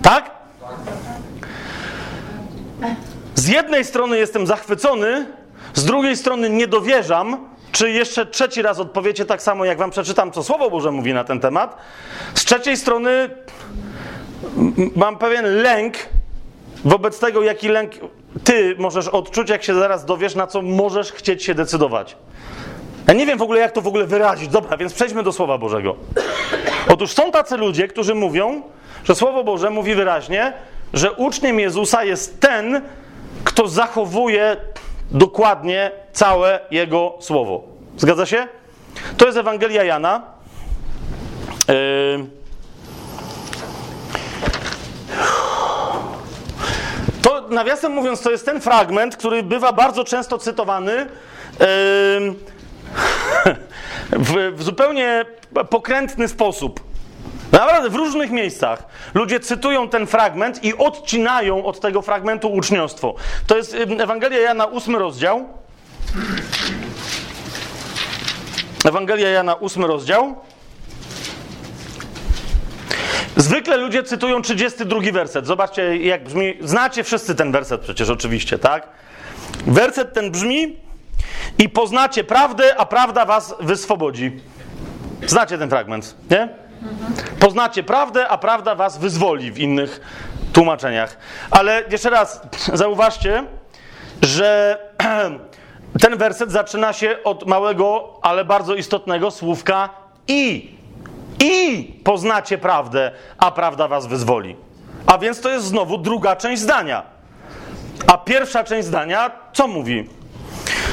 Tak? Z jednej strony jestem zachwycony, z drugiej strony nie dowierzam, czy jeszcze trzeci raz odpowiecie tak samo, jak wam przeczytam, co Słowo Boże mówi na ten temat. Z trzeciej strony mam pewien lęk wobec tego, jaki lęk ty możesz odczuć, jak się zaraz dowiesz, na co możesz chcieć się decydować. Ja nie wiem w ogóle, jak to w ogóle wyrazić. Dobra, więc przejdźmy do Słowa Bożego. Otóż są tacy ludzie, którzy mówią, że Słowo Boże mówi wyraźnie, że uczniem Jezusa jest ten, kto zachowuje dokładnie całe jego słowo. Zgadza się? To jest Ewangelia Jana. Yy... To nawiasem mówiąc, to jest ten fragment, który bywa bardzo często cytowany yy... w, w zupełnie pokrętny sposób. Naprawdę w różnych miejscach ludzie cytują ten fragment i odcinają od tego fragmentu uczniostwo. To jest Ewangelia Jana, ósmy rozdział. Ewangelia Jana, ósmy rozdział. Zwykle ludzie cytują 32 werset. Zobaczcie, jak brzmi. Znacie wszyscy ten werset przecież, oczywiście, tak? Werset ten brzmi: I poznacie prawdę, a prawda was wyswobodzi. Znacie ten fragment, nie? Poznacie prawdę, a prawda was wyzwoli w innych tłumaczeniach. Ale jeszcze raz, zauważcie, że ten werset zaczyna się od małego, ale bardzo istotnego słówka i. I poznacie prawdę, a prawda was wyzwoli. A więc to jest znowu druga część zdania. A pierwsza część zdania co mówi?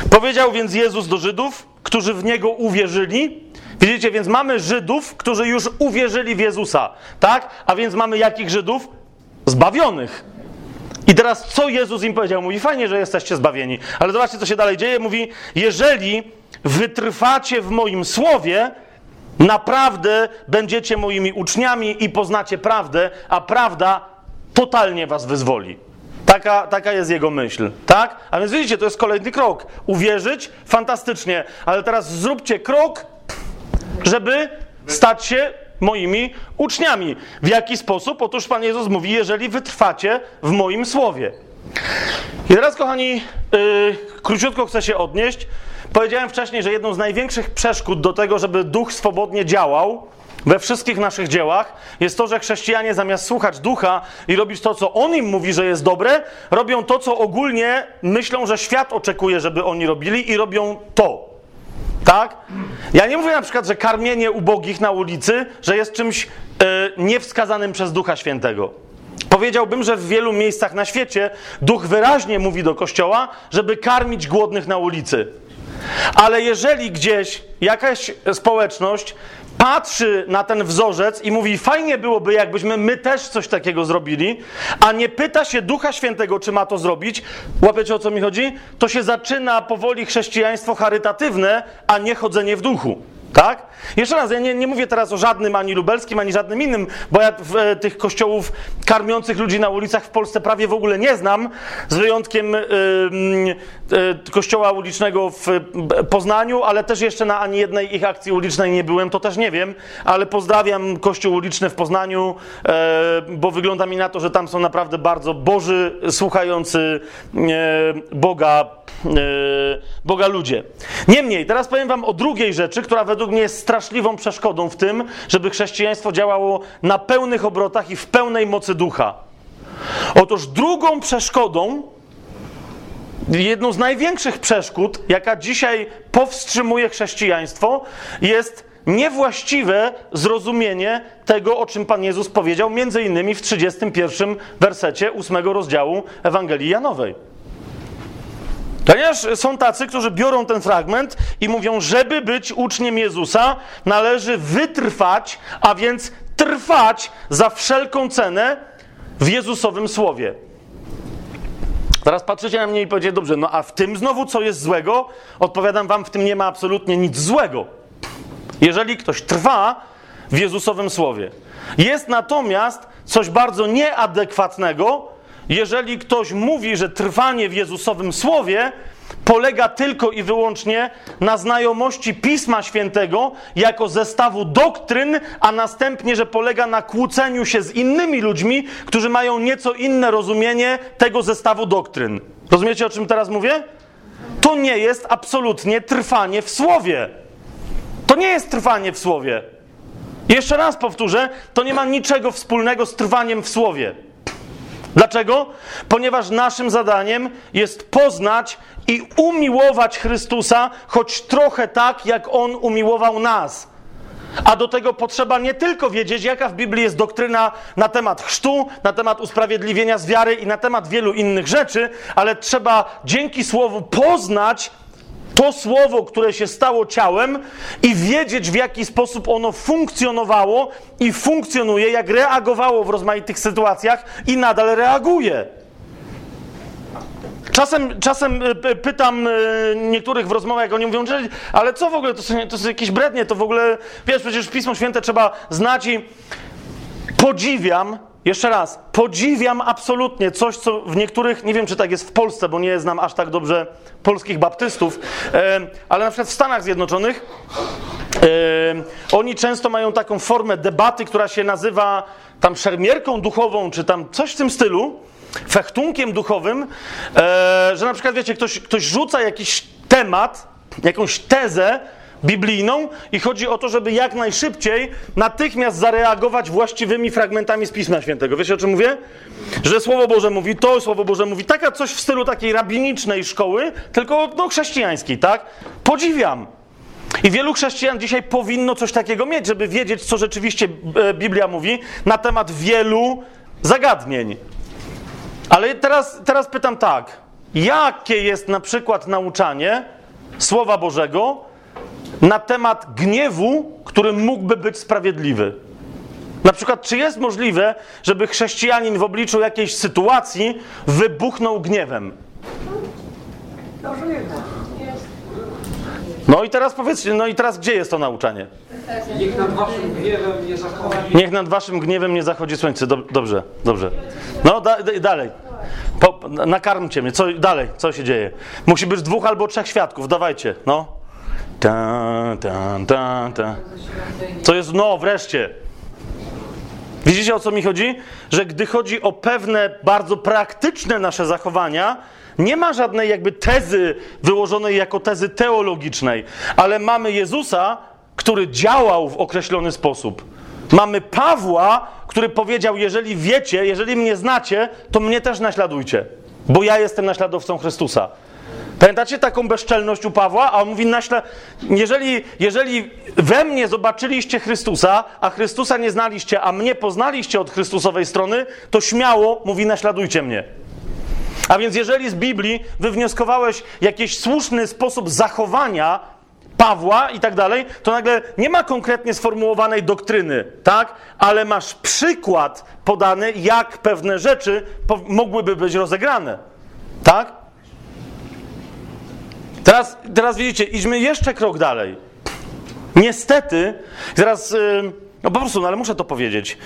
Powiedział więc Jezus do Żydów, którzy w niego uwierzyli, Widzicie, więc mamy Żydów, którzy już uwierzyli w Jezusa, tak? A więc mamy jakich Żydów? Zbawionych. I teraz co Jezus im powiedział? Mówi, fajnie, że jesteście zbawieni, ale zobaczcie, co się dalej dzieje. Mówi, jeżeli wytrwacie w moim słowie, naprawdę będziecie moimi uczniami i poznacie prawdę, a prawda totalnie was wyzwoli. Taka, taka jest jego myśl, tak? A więc widzicie, to jest kolejny krok. Uwierzyć, fantastycznie, ale teraz zróbcie krok żeby stać się moimi uczniami. W jaki sposób? Otóż Pan Jezus mówi, jeżeli wytrwacie w moim słowie. I teraz, kochani, yy, króciutko chcę się odnieść. Powiedziałem wcześniej, że jedną z największych przeszkód do tego, żeby duch swobodnie działał we wszystkich naszych dziełach, jest to, że chrześcijanie zamiast słuchać ducha i robić to, co on im mówi, że jest dobre, robią to, co ogólnie myślą, że świat oczekuje, żeby oni robili, i robią to. Tak? Ja nie mówię na przykład, że karmienie ubogich na ulicy, że jest czymś yy, niewskazanym przez Ducha Świętego. Powiedziałbym, że w wielu miejscach na świecie duch wyraźnie mówi do kościoła, żeby karmić głodnych na ulicy. Ale jeżeli gdzieś jakaś społeczność patrzy na ten wzorzec i mówi: Fajnie byłoby, jakbyśmy my też coś takiego zrobili, a nie pyta się Ducha Świętego, czy ma to zrobić, łapiecie o co mi chodzi? To się zaczyna powoli chrześcijaństwo charytatywne, a nie chodzenie w duchu. Tak? Jeszcze raz, ja nie, nie mówię teraz o żadnym ani lubelskim, ani żadnym innym, bo ja w, e, tych kościołów karmiących ludzi na ulicach w Polsce prawie w ogóle nie znam, z wyjątkiem e, e, kościoła ulicznego w e, Poznaniu, ale też jeszcze na ani jednej ich akcji ulicznej nie byłem, to też nie wiem, ale pozdrawiam kościół uliczny w Poznaniu, e, bo wygląda mi na to, że tam są naprawdę bardzo boży, słuchający e, Boga Boga ludzie. Niemniej, teraz powiem Wam o drugiej rzeczy, która według mnie jest straszliwą przeszkodą w tym, żeby chrześcijaństwo działało na pełnych obrotach i w pełnej mocy ducha. Otóż drugą przeszkodą, jedną z największych przeszkód, jaka dzisiaj powstrzymuje chrześcijaństwo, jest niewłaściwe zrozumienie tego, o czym Pan Jezus powiedział, między innymi w 31 wersecie 8 rozdziału Ewangelii Janowej. Ponieważ są tacy, którzy biorą ten fragment i mówią, żeby być uczniem Jezusa, należy wytrwać, a więc trwać za wszelką cenę w Jezusowym słowie. Teraz patrzycie na mnie i powiecie, dobrze, no a w tym znowu co jest złego? Odpowiadam wam, w tym nie ma absolutnie nic złego. Jeżeli ktoś trwa w Jezusowym słowie. Jest natomiast coś bardzo nieadekwatnego, jeżeli ktoś mówi, że trwanie w Jezusowym Słowie polega tylko i wyłącznie na znajomości Pisma Świętego jako zestawu doktryn, a następnie, że polega na kłóceniu się z innymi ludźmi, którzy mają nieco inne rozumienie tego zestawu doktryn. Rozumiecie, o czym teraz mówię? To nie jest absolutnie trwanie w Słowie. To nie jest trwanie w Słowie. Jeszcze raz powtórzę, to nie ma niczego wspólnego z trwaniem w Słowie. Dlaczego? Ponieważ naszym zadaniem jest poznać i umiłować Chrystusa, choć trochę tak, jak On umiłował nas. A do tego potrzeba nie tylko wiedzieć, jaka w Biblii jest doktryna na temat chrztu, na temat usprawiedliwienia z wiary i na temat wielu innych rzeczy, ale trzeba dzięki Słowu poznać to słowo, które się stało ciałem i wiedzieć, w jaki sposób ono funkcjonowało i funkcjonuje, jak reagowało w rozmaitych sytuacjach i nadal reaguje. Czasem, czasem y, pytam y, niektórych w rozmowach, jak oni mówią, ale co w ogóle, to są, to są jakieś brednie, to w ogóle, wiesz, przecież Pismo Święte trzeba znać i podziwiam, jeszcze raz, podziwiam absolutnie coś, co w niektórych, nie wiem czy tak jest w Polsce, bo nie znam aż tak dobrze polskich baptystów, ale na przykład w Stanach Zjednoczonych oni często mają taką formę debaty, która się nazywa tam szermierką duchową, czy tam coś w tym stylu, fechtunkiem duchowym, e, że na przykład, wiecie, ktoś, ktoś rzuca jakiś temat, jakąś tezę, biblijną i chodzi o to, żeby jak najszybciej natychmiast zareagować właściwymi fragmentami z Pisma Świętego. Wiecie o czym mówię? Że Słowo Boże mówi to, Słowo Boże mówi taka coś w stylu takiej rabinicznej szkoły, tylko no, chrześcijańskiej, tak? Podziwiam. I wielu chrześcijan dzisiaj powinno coś takiego mieć, żeby wiedzieć, co rzeczywiście e, Biblia mówi na temat wielu zagadnień. Ale teraz, teraz pytam tak. Jakie jest na przykład nauczanie Słowa Bożego na temat gniewu, który mógłby być sprawiedliwy. Na przykład, czy jest możliwe, żeby chrześcijanin w obliczu jakiejś sytuacji wybuchnął gniewem? No i teraz powiedzcie, no i teraz gdzie jest to nauczanie? Niech nad waszym gniewem nie zachodzi. Niech nad waszym gniewem nie zachodzi słońce. Dob- dobrze, dobrze. No da, da, dalej. Po, nakarmcie mnie. Co, dalej, co się dzieje? Musi być dwóch albo trzech świadków. Dawajcie, no. Ta, ta, ta, ta. Co jest, no wreszcie. Widzicie o co mi chodzi? Że gdy chodzi o pewne bardzo praktyczne nasze zachowania, nie ma żadnej jakby tezy wyłożonej jako tezy teologicznej, ale mamy Jezusa, który działał w określony sposób. Mamy Pawła, który powiedział: Jeżeli wiecie, jeżeli mnie znacie, to mnie też naśladujcie, bo ja jestem naśladowcą Chrystusa. Pamiętacie taką bezczelność u Pawła? A on mówi, naśle, jeżeli, jeżeli we mnie zobaczyliście Chrystusa, a Chrystusa nie znaliście, a mnie poznaliście od Chrystusowej strony, to śmiało, mówi, naśladujcie mnie. A więc jeżeli z Biblii wywnioskowałeś jakiś słuszny sposób zachowania Pawła i tak dalej, to nagle nie ma konkretnie sformułowanej doktryny, tak? Ale masz przykład podany, jak pewne rzeczy mogłyby być rozegrane, tak? Teraz, teraz widzicie, idźmy jeszcze krok dalej. Niestety, teraz, yy, no po prostu, no ale muszę to powiedzieć.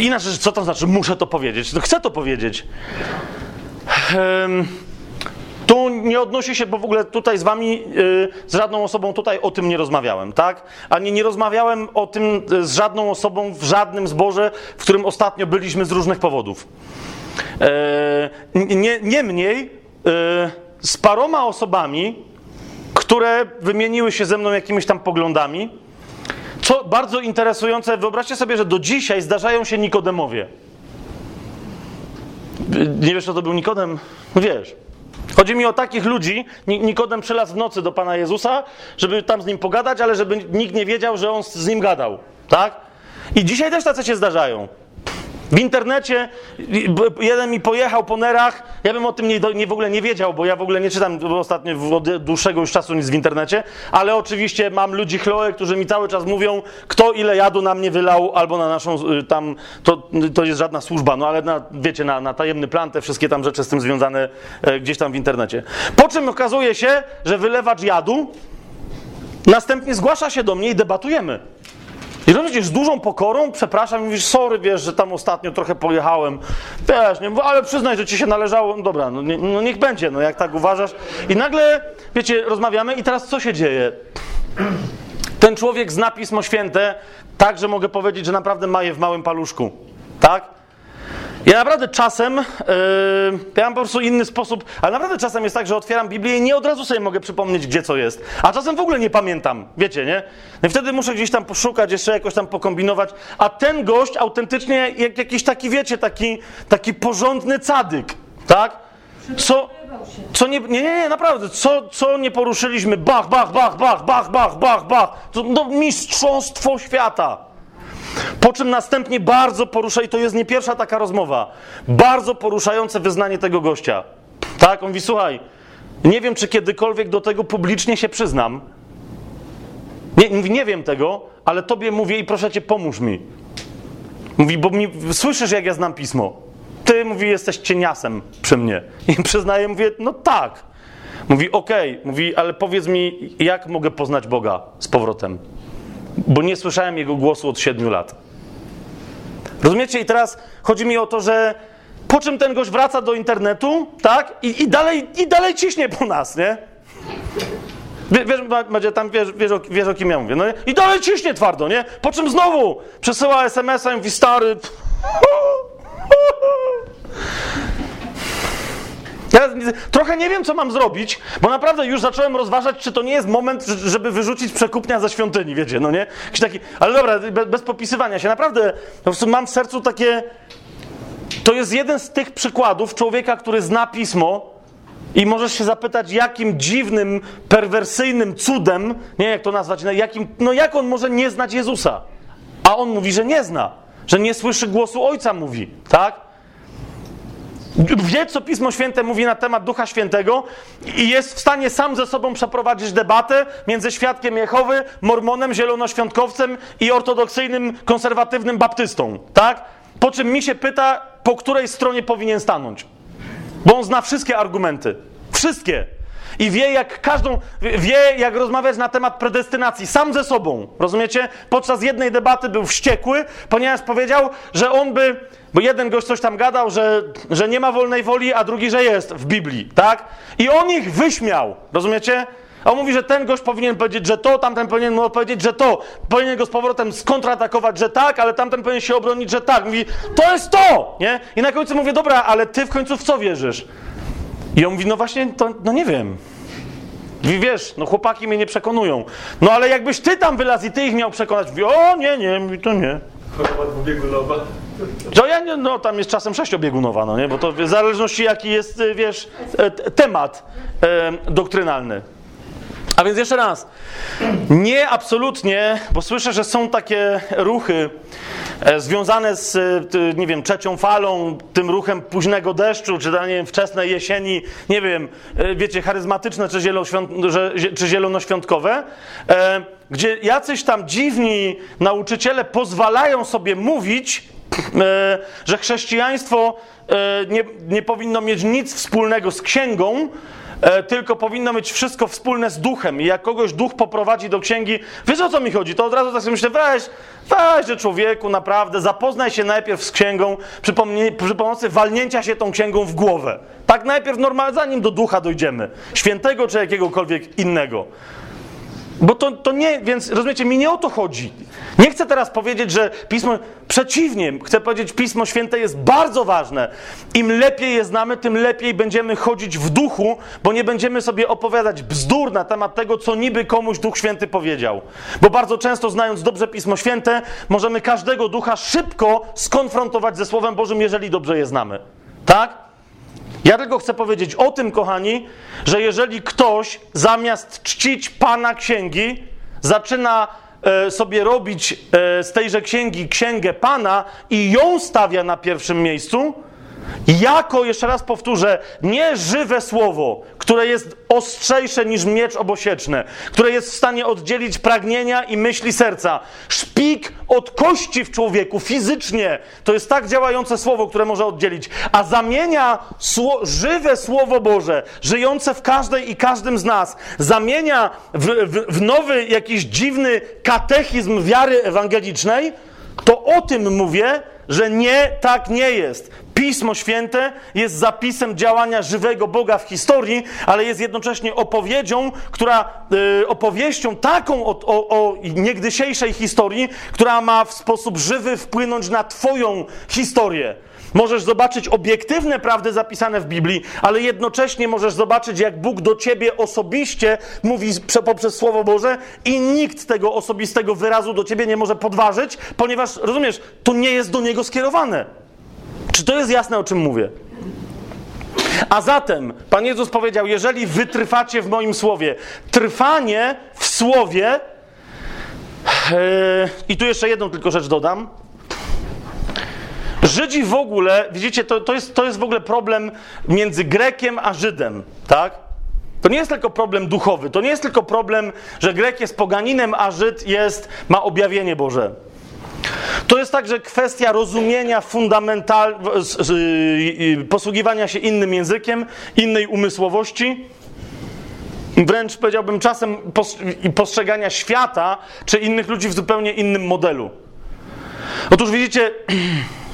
Inaczej, co to znaczy muszę to powiedzieć? No chcę to powiedzieć. Em, tu nie odnosi się, bo w ogóle tutaj z wami, y, z żadną osobą tutaj o tym nie rozmawiałem, tak? Ani nie rozmawiałem o tym y, z żadną osobą w żadnym zborze, w którym ostatnio byliśmy z różnych powodów. E, nie, niemniej z paroma osobami, które wymieniły się ze mną jakimiś tam poglądami, co bardzo interesujące, wyobraźcie sobie, że do dzisiaj zdarzają się Nikodemowie. Nie wiesz, co to był Nikodem? No wiesz. Chodzi mi o takich ludzi, Ni- Nikodem przylazł w nocy do Pana Jezusa, żeby tam z nim pogadać, ale żeby nikt nie wiedział, że on z nim gadał. Tak? I dzisiaj też tacy się zdarzają. W internecie jeden mi pojechał po nerach. Ja bym o tym nie, nie w ogóle nie wiedział, bo ja w ogóle nie czytam ostatnio od dłuższego już czasu nic w internecie, ale oczywiście mam ludzi Chloe, którzy mi cały czas mówią, kto ile jadu na mnie wylał, albo na naszą y, tam, to, to jest żadna służba, no ale na, wiecie, na, na tajemny plan, te wszystkie tam rzeczy z tym związane e, gdzieś tam w internecie. Po czym okazuje się, że wylewacz jadu następnie zgłasza się do mnie i debatujemy. I rozumiesz, z dużą pokorą, przepraszam, mówisz, sorry, wiesz, że tam ostatnio trochę pojechałem, wiesz, nie, ale przyznaj, że ci się należało, no dobra, no, nie, no niech będzie, no jak tak uważasz. I nagle, wiecie, rozmawiamy i teraz co się dzieje? Ten człowiek zna Pismo Święte tak, że mogę powiedzieć, że naprawdę ma je w małym paluszku, tak? Ja naprawdę czasem, yy, ja mam po prostu inny sposób, ale naprawdę czasem jest tak, że otwieram Biblię i nie od razu sobie mogę przypomnieć, gdzie co jest. A czasem w ogóle nie pamiętam, wiecie, nie? No i wtedy muszę gdzieś tam poszukać, jeszcze jakoś tam pokombinować. A ten gość autentycznie jak jakiś taki, wiecie, taki, taki porządny cadyk, tak? Co, co nie, nie, nie, naprawdę, co, co nie poruszyliśmy? Bach, bach, bach, bach, bach, bach, bach, bach. To, no, mistrzostwo świata. Po czym następnie bardzo porusza, i to jest nie pierwsza taka rozmowa, bardzo poruszające wyznanie tego gościa. Tak, on mówi, słuchaj, nie wiem, czy kiedykolwiek do tego publicznie się przyznam. Nie, mówi, nie wiem tego, ale tobie mówię i proszę cię, pomóż mi. Mówi, bo mi, słyszysz, jak ja znam pismo. Ty, mówi, jesteś cieniasem przy mnie. I przyznaję, mówię, no tak. Mówi, okej, mówi, ale powiedz mi, jak mogę poznać Boga z powrotem? Bo nie słyszałem jego głosu od siedmiu lat. Rozumiecie? I teraz chodzi mi o to, że po czym ten gość wraca do internetu, tak? I, i, dalej, i dalej ciśnie po nas, nie? Wie- Wiesz, Madzie, tam wiesz, wiesz, o, wiesz o kim ja mówię. No, nie? I dalej ciśnie twardo, nie? Po czym znowu przesyła SMS-a i mówi stary. Ja trochę nie wiem, co mam zrobić, bo naprawdę już zacząłem rozważać, czy to nie jest moment, żeby wyrzucić przekupnia ze świątyni, wiecie, no nie? Jakiś taki, ale dobra, be, bez popisywania się. Naprawdę po prostu mam w sercu takie... To jest jeden z tych przykładów człowieka, który zna Pismo i możesz się zapytać, jakim dziwnym, perwersyjnym cudem, nie jak to nazwać, jakim, no jak on może nie znać Jezusa? A on mówi, że nie zna, że nie słyszy głosu Ojca, mówi, tak? Wie, co Pismo Święte mówi na temat Ducha Świętego i jest w stanie sam ze sobą przeprowadzić debatę między świadkiem Jehowy, mormonem, zielonoświątkowcem i ortodoksyjnym, konserwatywnym baptystą, tak? Po czym mi się pyta, po której stronie powinien stanąć. Bo on zna wszystkie argumenty. Wszystkie. I wie, jak każdą, wie, jak rozmawiać na temat predestynacji, sam ze sobą. Rozumiecie? Podczas jednej debaty był wściekły, ponieważ powiedział, że on by. Bo jeden gość coś tam gadał, że, że nie ma wolnej woli, a drugi, że jest w Biblii, tak? I on ich wyśmiał. Rozumiecie? A on mówi, że ten gość powinien powiedzieć, że to, tamten powinien mu odpowiedzieć, że to. Powinien go z powrotem skontratakować, że tak, ale tamten powinien się obronić, że tak. Mówi, to jest to! Nie? I na końcu mówię, dobra, ale ty w końcu w co wierzysz? I on mówi, no właśnie, to, no nie wiem. Mówi, wiesz, no chłopaki mnie nie przekonują. No ale jakbyś ty tam wylazł i ty ich miał przekonać, mówi, o nie, nie, mówi, to nie. Choroba dwubiegunowa. No, ja nie, no tam jest czasem sześciobiegunowa, no nie? Bo to w zależności jaki jest, y, wiesz, e, temat e, doktrynalny. A więc jeszcze raz, nie absolutnie, bo słyszę, że są takie ruchy e, związane z, e, nie wiem, trzecią falą, tym ruchem późnego deszczu, czy nie wiem, wczesnej jesieni, nie wiem, wiecie, charyzmatyczne czy, zieloświąt, że, czy zielonoświątkowe, gdzie jacyś tam dziwni nauczyciele pozwalają sobie mówić, że chrześcijaństwo e, nie, nie powinno mieć nic wspólnego z księgą, e, tylko powinno mieć wszystko wspólne z duchem. I jak kogoś duch poprowadzi do księgi, wiesz o co mi chodzi? To od razu tak sobie myślę, weź, weź, że człowieku, naprawdę, zapoznaj się najpierw z księgą przy, przy pomocy walnięcia się tą księgą w głowę. Tak najpierw normalnie, zanim do ducha dojdziemy. Świętego czy jakiegokolwiek innego. Bo to, to nie, więc rozumiecie, mi nie o to chodzi. Nie chcę teraz powiedzieć, że Pismo, przeciwnie, chcę powiedzieć, Pismo Święte jest bardzo ważne. Im lepiej je znamy, tym lepiej będziemy chodzić w duchu, bo nie będziemy sobie opowiadać bzdur na temat tego, co niby komuś Duch Święty powiedział. Bo bardzo często, znając dobrze Pismo Święte, możemy każdego ducha szybko skonfrontować ze Słowem Bożym, jeżeli dobrze je znamy. Tak? Ja tylko chcę powiedzieć o tym, kochani, że jeżeli ktoś zamiast czcić Pana Księgi, zaczyna e, sobie robić e, z tejże księgi księgę Pana i ją stawia na pierwszym miejscu, jako, jeszcze raz powtórzę, nie żywe słowo, które jest ostrzejsze niż miecz obosieczny, które jest w stanie oddzielić pragnienia i myśli serca. Szpik od kości w człowieku fizycznie. To jest tak działające słowo, które może oddzielić, a zamienia sło, żywe słowo Boże, żyjące w każdej i każdym z nas, zamienia w, w, w nowy jakiś dziwny katechizm wiary ewangelicznej, to o tym mówię, że nie, tak nie jest. Pismo Święte jest zapisem działania żywego Boga w historii, ale jest jednocześnie opowiedzią, która, y, opowieścią taką o, o, o niegdysiejszej historii, która ma w sposób żywy wpłynąć na Twoją historię. Możesz zobaczyć obiektywne prawdy zapisane w Biblii, ale jednocześnie możesz zobaczyć, jak Bóg do ciebie osobiście mówi prze- poprzez Słowo Boże i nikt tego osobistego wyrazu do ciebie nie może podważyć, ponieważ, rozumiesz, to nie jest do niego skierowane. Czy to jest jasne, o czym mówię? A zatem Pan Jezus powiedział: Jeżeli wytrwacie w moim słowie, trwanie w słowie. Yy, I tu jeszcze jedną tylko rzecz dodam. Żydzi w ogóle, widzicie, to, to, jest, to jest w ogóle problem między Grekiem a Żydem, tak? To nie jest tylko problem duchowy, to nie jest tylko problem, że Grek jest poganinem, a Żyd jest, ma objawienie Boże. To jest także kwestia rozumienia fundamental, posługiwania się innym językiem, innej umysłowości. Wręcz powiedziałbym czasem postrzegania świata czy innych ludzi w zupełnie innym modelu. Otóż widzicie,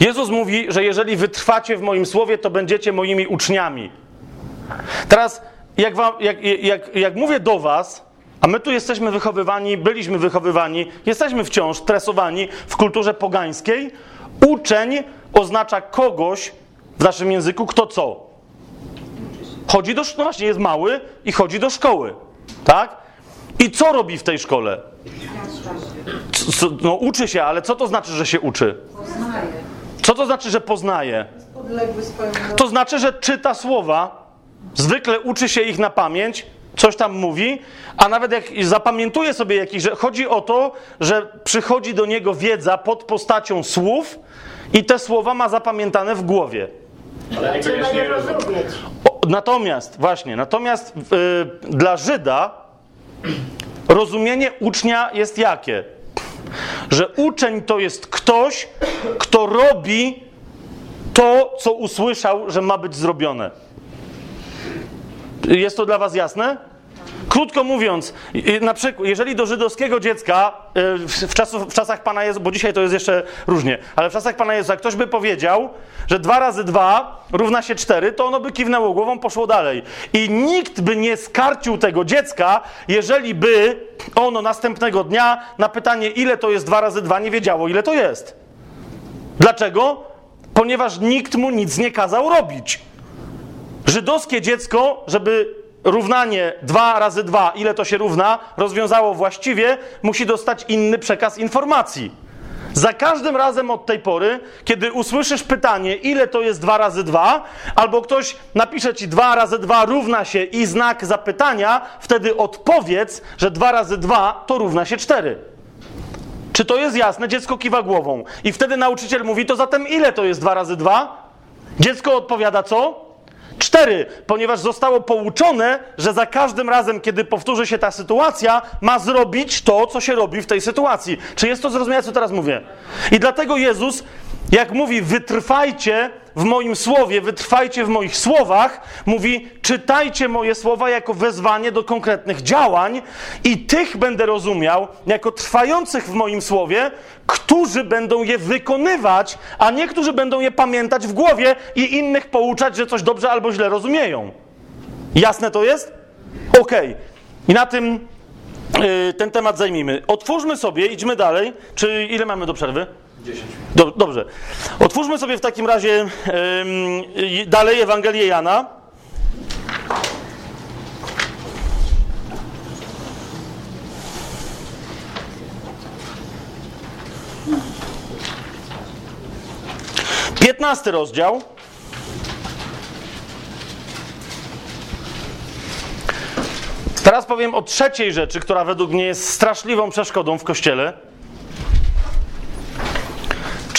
Jezus mówi, że jeżeli wytrwacie w moim słowie, to będziecie moimi uczniami. Teraz, jak, wam, jak, jak, jak mówię do Was, a my tu jesteśmy wychowywani, byliśmy wychowywani, jesteśmy wciąż tresowani w kulturze pogańskiej, uczeń oznacza kogoś w naszym języku, kto co? Chodzi do szkoły, no właśnie jest mały i chodzi do szkoły, tak? I co robi w tej szkole? Co- no uczy się, ale co to znaczy, że się uczy? Poznaje. Co to znaczy, że poznaje? To znaczy, że czyta słowa, zwykle uczy się ich na pamięć, coś tam mówi, a nawet jak zapamiętuje sobie jakiś, że chodzi o to, że przychodzi do niego wiedza pod postacią słów i te słowa ma zapamiętane w głowie. Trzeba je rozumieć. Natomiast, właśnie, natomiast y, dla Żyda rozumienie ucznia jest jakie? Że uczeń to jest ktoś, kto robi to, co usłyszał, że ma być zrobione. Jest to dla Was jasne? Krótko mówiąc, na przykład, jeżeli do żydowskiego dziecka y, w, w, czasach Pana Jezusa, bo dzisiaj to jest jeszcze różnie, ale w czasach Pana Jezusa ktoś by powiedział, że dwa razy dwa równa się cztery, to ono by kiwnęło głową, poszło dalej. I nikt by nie skarcił tego dziecka, jeżeli by ono następnego dnia na pytanie, ile to jest dwa razy dwa, nie wiedziało, ile to jest. Dlaczego? Ponieważ nikt mu nic nie kazał robić. Żydowskie dziecko, żeby równanie 2 razy 2, ile to się równa, rozwiązało właściwie, musi dostać inny przekaz informacji. Za każdym razem od tej pory, kiedy usłyszysz pytanie, ile to jest 2 razy 2, albo ktoś napisze ci 2 razy 2 równa się i znak zapytania, wtedy odpowiedz, że 2 razy 2 to równa się 4. Czy to jest jasne? Dziecko kiwa głową. I wtedy nauczyciel mówi, to zatem ile to jest 2 razy 2? Dziecko odpowiada co? Cztery, ponieważ zostało pouczone, że za każdym razem, kiedy powtórzy się ta sytuacja, ma zrobić to, co się robi w tej sytuacji. Czy jest to zrozumiałe, co teraz mówię? I dlatego Jezus, jak mówi, wytrwajcie w moim słowie, wytrwajcie w moich słowach, mówi, czytajcie moje słowa jako wezwanie do konkretnych działań i tych będę rozumiał jako trwających w moim słowie, którzy będą je wykonywać, a nie którzy będą je pamiętać w głowie i innych pouczać, że coś dobrze albo źle rozumieją. Jasne to jest? Okej. I na tym yy, ten temat zajmijmy. Otwórzmy sobie, idźmy dalej. Czy ile mamy do przerwy? 10. Do, dobrze. Otwórzmy sobie w takim razie yy, dalej Ewangelię Jana. Piętnasty rozdział. Teraz powiem o trzeciej rzeczy, która według mnie jest straszliwą przeszkodą w kościele.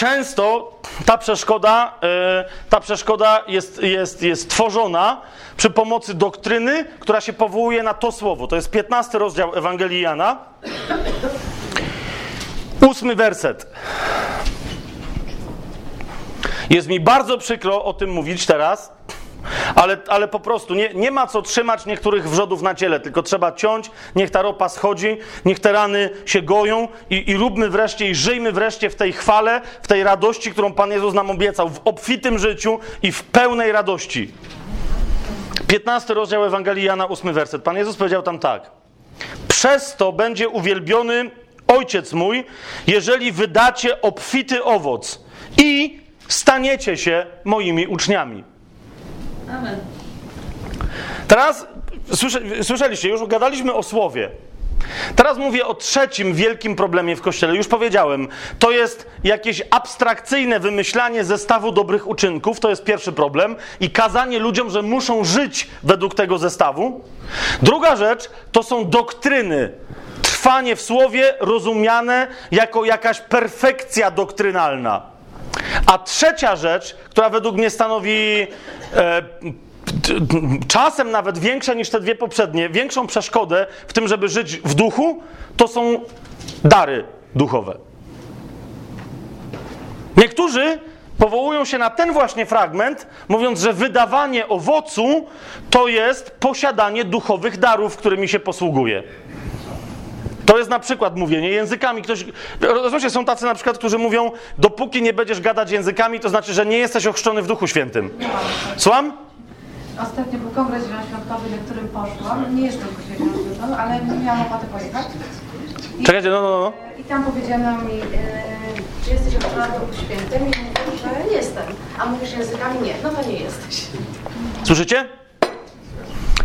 Często ta przeszkoda, e, ta przeszkoda jest, jest, jest tworzona przy pomocy doktryny, która się powołuje na to słowo. To jest 15 rozdział Ewangelii Jana. Ósmy werset. Jest mi bardzo przykro o tym mówić teraz, ale, ale po prostu nie, nie ma co trzymać niektórych wrzodów na ciele, tylko trzeba ciąć, niech ta ropa schodzi, niech te rany się goją i, i róbmy wreszcie i żyjmy wreszcie w tej chwale, w tej radości, którą Pan Jezus nam obiecał, w obfitym życiu i w pełnej radości. 15 rozdział Ewangelii Jana, 8 werset. Pan Jezus powiedział tam tak. Przez to będzie uwielbiony Ojciec mój, jeżeli wydacie obfity owoc i staniecie się moimi uczniami. Amen. Teraz słysze, słyszeliście, już gadaliśmy o słowie. Teraz mówię o trzecim wielkim problemie w kościele. Już powiedziałem, to jest jakieś abstrakcyjne wymyślanie zestawu dobrych uczynków, to jest pierwszy problem, i kazanie ludziom, że muszą żyć według tego zestawu. Druga rzecz to są doktryny. Trwanie w słowie rozumiane jako jakaś perfekcja doktrynalna. A trzecia rzecz, która według mnie stanowi e, czasem nawet większa niż te dwie poprzednie, większą przeszkodę w tym, żeby żyć w duchu, to są dary duchowe. Niektórzy powołują się na ten właśnie fragment, mówiąc, że wydawanie owocu to jest posiadanie duchowych darów, którymi się posługuje. To jest na przykład mówienie językami. Ktoś, rozumiecie, są tacy na przykład, którzy mówią, dopóki nie będziesz gadać językami, to znaczy, że nie jesteś ochrzczony w Duchu Świętym. Słucham? Ostatnio był kongres zielonoświątkowy, na którym poszłam. Nie jestem poświęcona, ale miałam ochotę pojechać. I, Czekajcie, no, no, no. I tam powiedziano mi, e, czy jesteś ochrzczona w Duchu Świętym? I mówię, że jestem. A mówisz językami? Nie. No to nie jesteś. Słyszycie?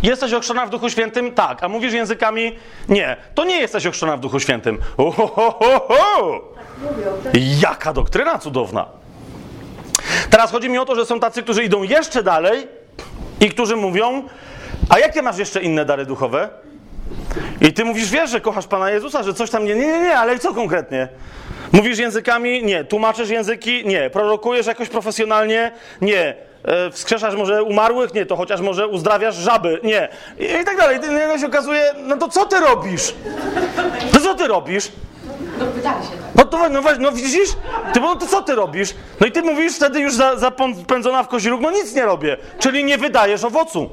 Jesteś ochrzczona w Duchu Świętym? Tak. A mówisz językami? Nie. To nie jesteś ochrzczona w Duchu Świętym. Ohohoho! Jaka doktryna cudowna. Teraz chodzi mi o to, że są tacy, którzy idą jeszcze dalej i którzy mówią, a jakie masz jeszcze inne dary duchowe? I ty mówisz, wiesz, że kochasz Pana Jezusa, że coś tam nie, nie, nie, ale co konkretnie? Mówisz językami? Nie. Tłumaczysz języki? Nie. Prorokujesz jakoś profesjonalnie? Nie. E, wskrzeszasz może umarłych? Nie. To chociaż może uzdrawiasz żaby? Nie. I, tak dalej. I nagle się okazuje, no to co ty robisz? To co ty robisz? No pytali się tak. No to no, no widzisz? Ty, no to co ty robisz? No i ty mówisz wtedy już za, zapędzona w kozi róg, no nic nie robię. Czyli nie wydajesz owocu.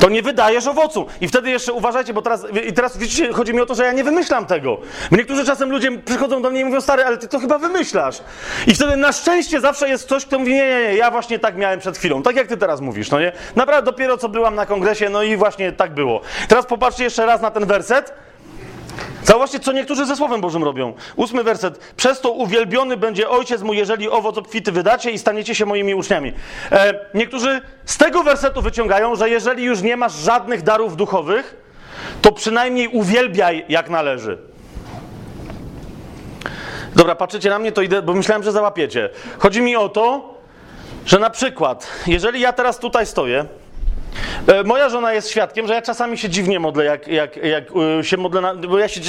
To nie wydajesz owocu. I wtedy jeszcze uważajcie, bo teraz, i teraz widzicie, chodzi mi o to, że ja nie wymyślam tego. Niektórzy czasem ludzie przychodzą do mnie i mówią, stary, ale ty to chyba wymyślasz. I wtedy na szczęście zawsze jest ktoś, kto mówi, nie, nie, nie, ja właśnie tak miałem przed chwilą. Tak jak ty teraz mówisz, no nie? Naprawdę dopiero co byłam na kongresie, no i właśnie tak było. Teraz popatrzcie jeszcze raz na ten werset. Zauważcie, co niektórzy ze Słowem Bożym robią. Ósmy werset. Przez to uwielbiony będzie Ojciec mój, jeżeli owoc obfity wydacie i staniecie się moimi uczniami. E, niektórzy z tego wersetu wyciągają, że jeżeli już nie masz żadnych darów duchowych, to przynajmniej uwielbiaj jak należy. Dobra, patrzycie na mnie, to idę, bo myślałem, że załapiecie. Chodzi mi o to, że na przykład, jeżeli ja teraz tutaj stoję, moja żona jest świadkiem, że ja czasami się dziwnie modlę, jak, jak, jak e, się modlę, na, bo ja się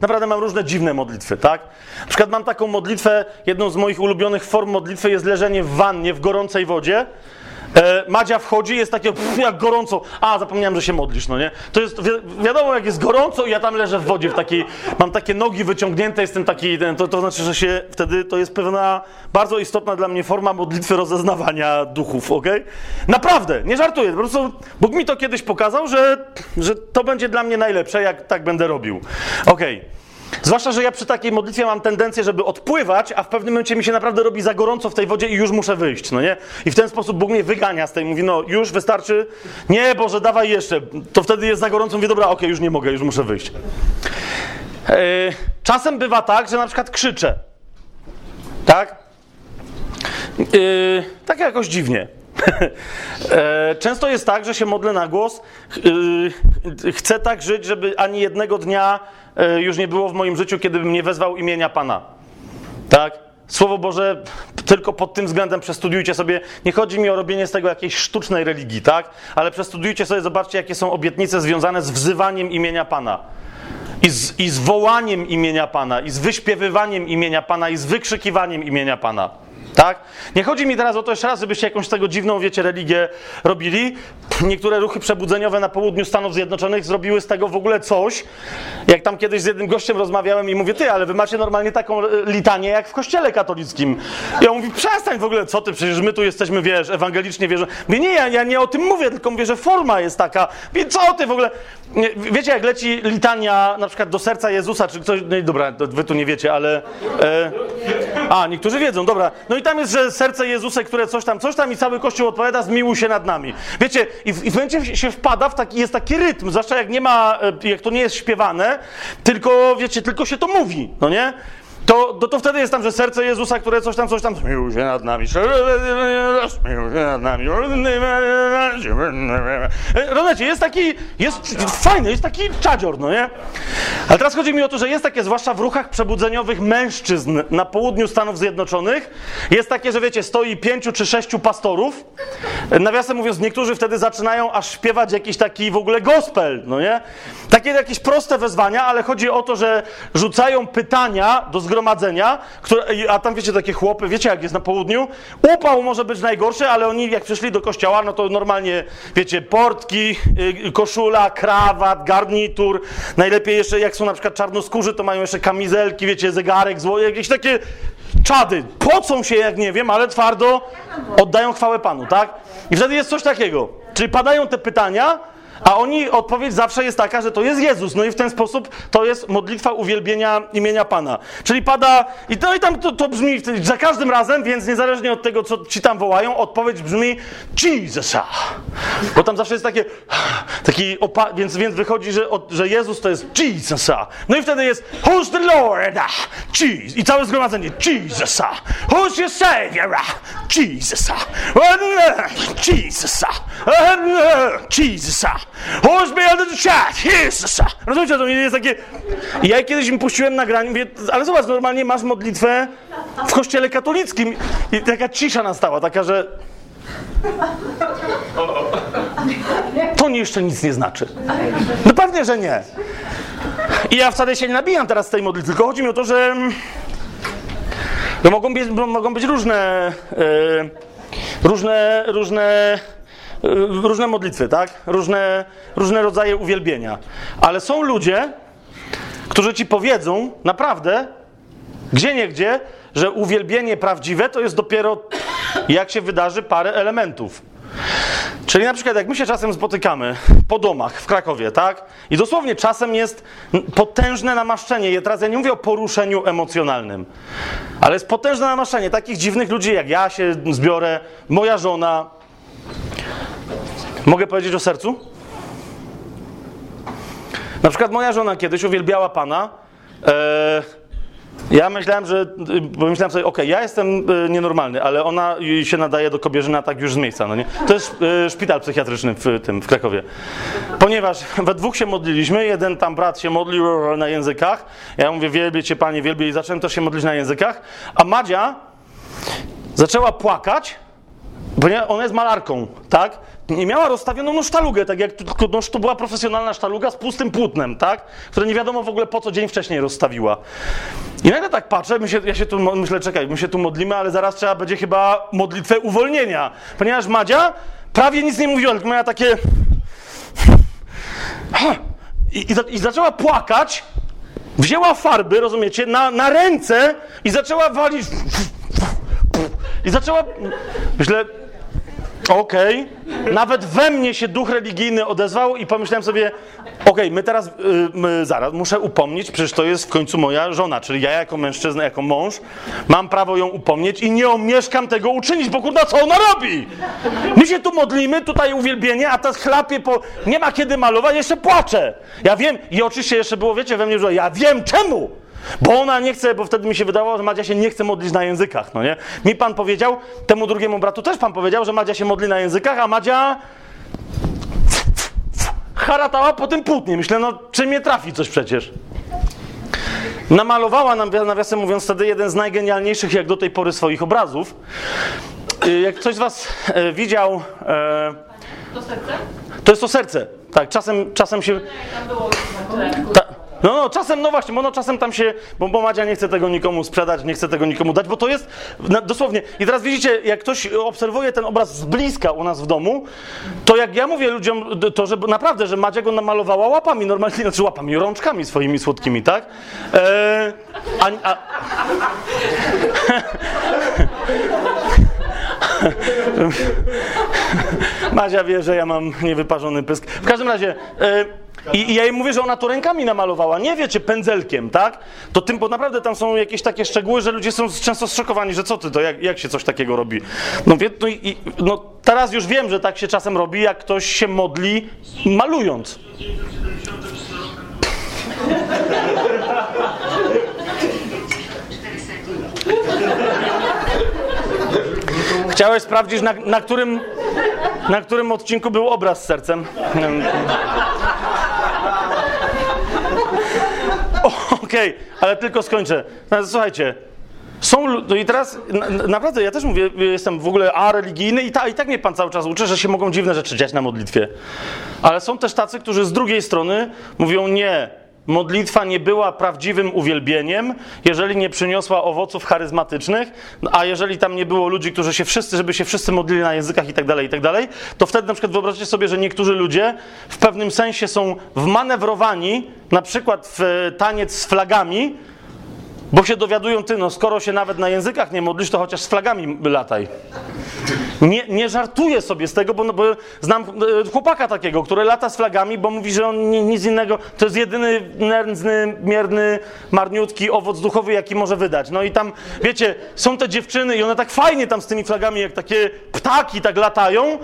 naprawdę mam różne dziwne modlitwy, tak? Na przykład mam taką modlitwę, jedną z moich ulubionych form modlitwy jest leżenie w wannie w gorącej wodzie. E, Madzia wchodzi, jest takie pff, jak gorąco. A, zapomniałem, że się modlisz, no nie? To jest wi wiadomo, jak jest gorąco i ja tam leżę w wodzie w takiej, mam takie nogi wyciągnięte, jestem taki, ten, to, to znaczy, że się wtedy, to jest pewna bardzo istotna dla mnie forma modlitwy rozeznawania duchów, okej? Naprawdę, nie żartuję, po prostu Bóg mi to kiedyś pokazał, że, że to będzie dla mnie najlepsze, jak tak będę robił. Okej. Zwłaszcza, że ja przy takiej modlitwie mam tendencję, żeby odpływać, a w pewnym momencie mi się naprawdę robi za gorąco w tej wodzie i już muszę wyjść, no nie? I w ten sposób Bóg mnie wygania z tej, mówi, no już wystarczy, nie, Boże, dawaj jeszcze. To wtedy jest za gorąco, mówię, dobra, okej, już nie mogę, już muszę wyjść. Yy, czasem bywa tak, że na przykład krzyczę, tak? Yy, tak jakoś dziwnie. E, Często jest tak, że się modlę na głos. Chcę tak żyć, żeby ani jednego dnia już nie było w moim życiu, kiedy bym nie wezwał imienia Pana. Tak? Słowo Boże, tylko pod tym względem przestudiujcie sobie. Nie chodzi mi o robienie z tego jakiejś sztucznej religii, tak? Ale przestudiujcie sobie, zobaczcie, jakie są obietnice związane z wzywaniem imienia Pana. I z, I z wołaniem imienia Pana, i z wyśpiewywaniem imienia Pana, i z wykrzykiwaniem imienia Pana. Tak? Nie chodzi mi teraz o to jeszcze raz, żebyście jakąś tego dziwną, wiecie, religię robili. Niektóre ruchy przebudzeniowe na południu Stanów Zjednoczonych zrobiły z tego w ogóle coś. Jak tam kiedyś z jednym gościem rozmawiałem i mówię, ty, ale wy macie normalnie taką e, litanię jak w kościele katolickim. I on mówi, przestań w ogóle, co ty, przecież my tu jesteśmy, wiesz, ewangelicznie wierzę. Mówię, nie, ja, ja nie o tym mówię, tylko mówię, że forma jest taka. Mówię, co ty w ogóle... Wiecie, jak leci litania na przykład do serca Jezusa, czy ktoś... No i dobra, wy tu nie wiecie, ale... E, a, niektórzy wiedzą, dobra. No i tam jest, że serce Jezusa, które coś tam, coś tam i cały Kościół odpowiada, zmiłuj się nad nami. Wiecie, i w, i w momencie się wpada w taki, jest taki rytm, zwłaszcza jak nie ma, e, jak to nie jest śpiewane, tylko, wiecie, tylko się to mówi, no nie? To, to, to wtedy jest tam, że serce Jezusa, które coś tam, coś tam, zmiłuj się nad nami, zmiłuj się nad nami. Rozumiecie, jest taki, jest fajny, jest taki czadzior, no nie? Ale teraz chodzi mi o to, że jest takie, zwłaszcza w ruchach przebudzeniowych mężczyzn na południu Stanów Zjednoczonych, jest takie, że wiecie, stoi pięciu czy sześciu pastorów. Nawiasem mówiąc, niektórzy wtedy zaczynają aż śpiewać jakiś taki w ogóle gospel, no nie? Takie jakieś proste wezwania, ale chodzi o to, że rzucają pytania do zgromadzenia, które, a tam wiecie, takie chłopy, wiecie jak jest na południu? Upał może być najgorszy, ale oni jak przyszli do kościoła, no to normalnie, wiecie, portki, y, koszula, krawat, garnitur, najlepiej jeszcze jak są na przykład czarnoskórzy, to mają jeszcze kamizelki, wiecie, zegarek, zło, jakieś takie czady. Pocą się, jak nie wiem, ale twardo oddają chwałę Panu, tak? I wtedy jest coś takiego. Czyli padają te pytania, a oni, odpowiedź zawsze jest taka, że to jest Jezus. No i w ten sposób to jest modlitwa uwielbienia imienia Pana. Czyli pada, i, no i tam to, to brzmi za każdym razem, więc niezależnie od tego, co ci tam wołają, odpowiedź brzmi Jezusa. Bo tam zawsze jest takie, taki opa- więc, więc wychodzi, że, od, że Jezus to jest Jezusa. No i wtedy jest Who's the Lord? Jesus. I całe zgromadzenie Jezusa. Who's your Savior? Jezusa. Jezusa. Jezusa. Who's behind the chat? Jezusa. Rozumiecie, to jest takie... Ja kiedyś im puściłem nagranie, mówię, ale zobacz, normalnie masz modlitwę w kościele katolickim i taka cisza nastała, taka, że... To jeszcze nic nie znaczy. No pewnie, że nie. I ja wcale się nie nabijam teraz z tej modlitwy, tylko chodzi mi o to, że no mogą, być, mogą być różne, e, różne, różne, różne modlitwy, tak? Różne, różne rodzaje uwielbienia. Ale są ludzie, którzy ci powiedzą naprawdę, gdzie nie gdzie, że uwielbienie prawdziwe to jest dopiero jak się wydarzy parę elementów. Czyli na przykład jak my się czasem spotykamy po domach w Krakowie, tak? I dosłownie czasem jest potężne namaszczenie. Ja teraz ja nie mówię o poruszeniu emocjonalnym, ale jest potężne namaszczenie takich dziwnych ludzi jak ja się zbiorę, moja żona. Mogę powiedzieć o sercu? Na przykład moja żona kiedyś uwielbiała Pana. E, Ja myślałem, że. Bo myślałem sobie, okej, ja jestem y, nienormalny, ale ona się nadaje do kobierzyna tak już z miejsca, no nie? To jest y, szpital psychiatryczny w tym, w Krakowie. Ponieważ we dwóch się modliliśmy, jeden tam brat się modlił na językach. Ja mówię, wielbię cię, panie, wielbię i zacząłem też się modlić na językach. A Madzia zaczęła płakać, ponieważ ona jest malarką, tak? Nie miała rozstawioną no, sztalugę, tak jak tylko no, to była profesjonalna sztaluga z pustym płótnem, tak? Które nie wiadomo w ogóle po co dzień wcześniej rozstawiła. I nagle tak patrzę, my się, ja się tu myślę, czekaj, my się tu modlimy, ale zaraz trzeba będzie chyba modlitwę uwolnienia. Ponieważ Madzia prawie nic nie mówiła, tylko miała takie... I, i, I zaczęła płakać, wzięła farby, rozumiecie, na, na ręce i zaczęła walić. I zaczęła. Myślę, okej. Nawet we mnie się duch religijny odezwał i pomyślałem sobie, okej, my teraz, y, my zaraz, muszę upomnieć, przecież to jest w końcu moja żona, czyli ja jako mężczyzna, jako mąż, mam prawo ją upomnieć i nie omieszkam tego uczynić, bo kurna, co ona robi? My się tu modlimy, tutaj uwielbienie, a ta chlapie po... Nie ma kiedy malować, jeszcze płacze. Ja wiem, i oczywiście jeszcze było, wiecie, we mnie, że ja wiem czemu. Bo ona nie chce, bo wtedy mi się wydawało, że Madzia się nie chce modlić na językach, no nie? Mi pan powiedział, temu drugiemu bratu też pan powiedział, że Madzia się modli na językach, a Madzia haratała po tym płótnie. Myślę, no czy mnie trafi coś przecież. Namalowała nam, nawiasem mówiąc, wtedy jeden z najgenialniejszych jak do tej pory swoich obrazów. Y, Jak ktoś z was e, widział... E, To serce? to jest to serce. Tak, czasem, czasem się... Ta, no, no, czasem, no właśnie, bo no czasem tam się, bo, bo Madzia nie chce tego nikomu sprzedać, nie chce tego nikomu dać, bo to jest na, dosłownie. I teraz widzicie, jak ktoś obserwuje ten obraz z bliska u nas w domu, to jak ja mówię ludziom, to że naprawdę, że Madzia go namalowała łapami, normalnie, znaczy łapami, rączkami swoimi słodkimi, tak? E, a, a, Madzia wie, że ja mam niewyparzony pysk. W każdym razie, e, i, i ja jej mówię, że ona to rękami namalowała, nie wiecie, pędzelkiem, tak? To tym, bo naprawdę tam są jakieś takie szczegóły, że ludzie są często zszokowani, że co ty, to jak, jak się coś takiego robi? No, wie, no, i, no teraz już wiem, że tak się czasem robi, jak ktoś się modli malując. Chciałeś sprawdzić, na, na, którym, na którym odcinku był obraz z sercem? Okej, ale tylko skończę. No, Słuchajcie, są no i teraz na, na- naprawdę ja też mówię, jestem w ogóle a religijny i, ta, i tak mnie pan cały czas uczy, że się mogą dziwne rzeczy dziać na modlitwie. Ale są też tacy, którzy z drugiej strony mówią nie. Modlitwa nie była prawdziwym uwielbieniem, jeżeli nie przyniosła owoców charyzmatycznych, a jeżeli tam nie było ludzi, którzy się wszyscy, żeby się wszyscy modlili na językach i tak dalej, i tak dalej, to wtedy na przykład wyobraźcie sobie, że niektórzy ludzie w pewnym sensie są wmanewrowani, na przykład w taniec z flagami, bo się dowiadują, ty, no skoro się nawet na językach nie modlisz, to chociaż z flagami lataj. Nie, nie żartuję sobie z tego, bo, no, bo znam e, chłopaka takiego, który lata z flagami, bo mówi, że on ni, nic innego, to jest jedyny nędzny, mierny, marniutki owoc duchowy, jaki może wydać. No i tam, wiecie, są te dziewczyny i one tak fajnie tam z tymi flagami, jak takie ptaki tak latają,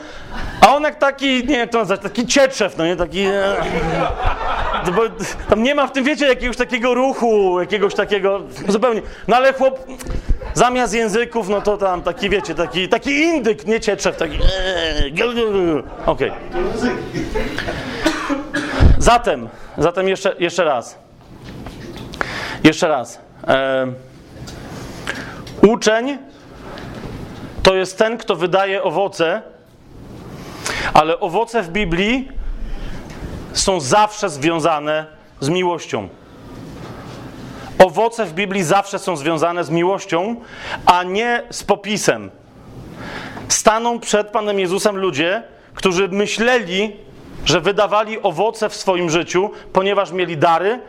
a on jak taki, nie jak to nazwać, taki cieczew, no nie, taki... E, bo tam nie ma w tym, wiecie, jakiegoś takiego ruchu, jakiegoś takiego, zupełnie. No ale chłop, zamiast języków, no to tam taki, wiecie, taki, taki indyk, nie cietrzew, taki... Okej. Zatem, zatem jeszcze, jeszcze raz. Jeszcze raz. Uczeń to jest ten, kto wydaje owoce, ale owoce w Biblii są zawsze związane z miłością. Owoce w Biblii zawsze są związane z miłością, a nie z popisem. Staną przed Panem Jezusem ludzie, którzy myśleli, że wydawali owoce w swoim życiu, ponieważ mieli dary,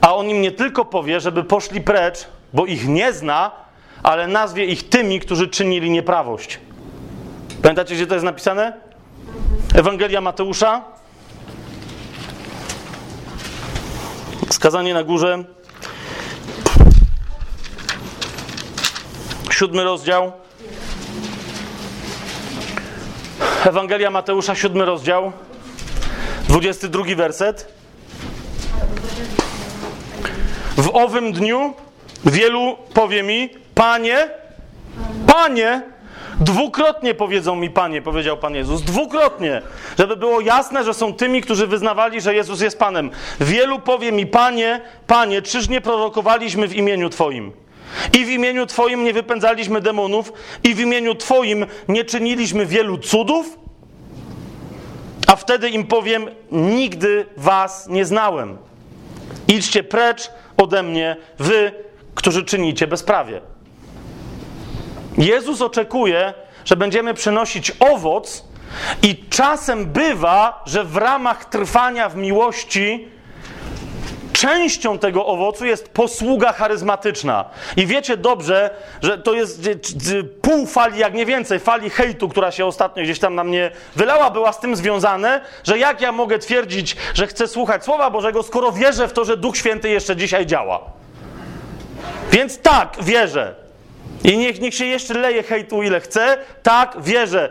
a on im nie tylko powie, żeby poszli precz, bo ich nie zna, ale nazwie ich tymi, którzy czynili nieprawość. Pamiętacie, gdzie to jest napisane? Ewangelia Mateusza, Skazanie na górze. Siódmy rozdział. Ewangelia Mateusza, siódmy rozdział. Dwudziesty drugi werset. W owym dniu Wielu powie mi, Panie, Panie, dwukrotnie powiedzą mi Panie, powiedział Pan Jezus, dwukrotnie, żeby było jasne, że są tymi, którzy wyznawali, że Jezus jest Panem. Wielu powie mi, Panie, Panie, czyż nie prorokowaliśmy w imieniu Twoim? I w imieniu Twoim nie wypędzaliśmy demonów, i w imieniu Twoim nie czyniliśmy wielu cudów? A wtedy im powiem: Nigdy Was nie znałem. Idźcie precz ode mnie, wy, którzy czynicie bezprawie. Jezus oczekuje, że będziemy przynosić owoc, i czasem bywa, że w ramach trwania w miłości częścią tego owocu jest posługa charyzmatyczna. I wiecie dobrze, że to jest pół fali, jak nie więcej, fali hejtu, która się ostatnio gdzieś tam na mnie wylała, była z tym związane, że jak ja mogę twierdzić, że chcę słuchać Słowa Bożego, skoro wierzę w to, że Duch Święty jeszcze dzisiaj działa. Więc tak, wierzę. I niech, niech się jeszcze leje hejtu ile chce. Tak, wierzę.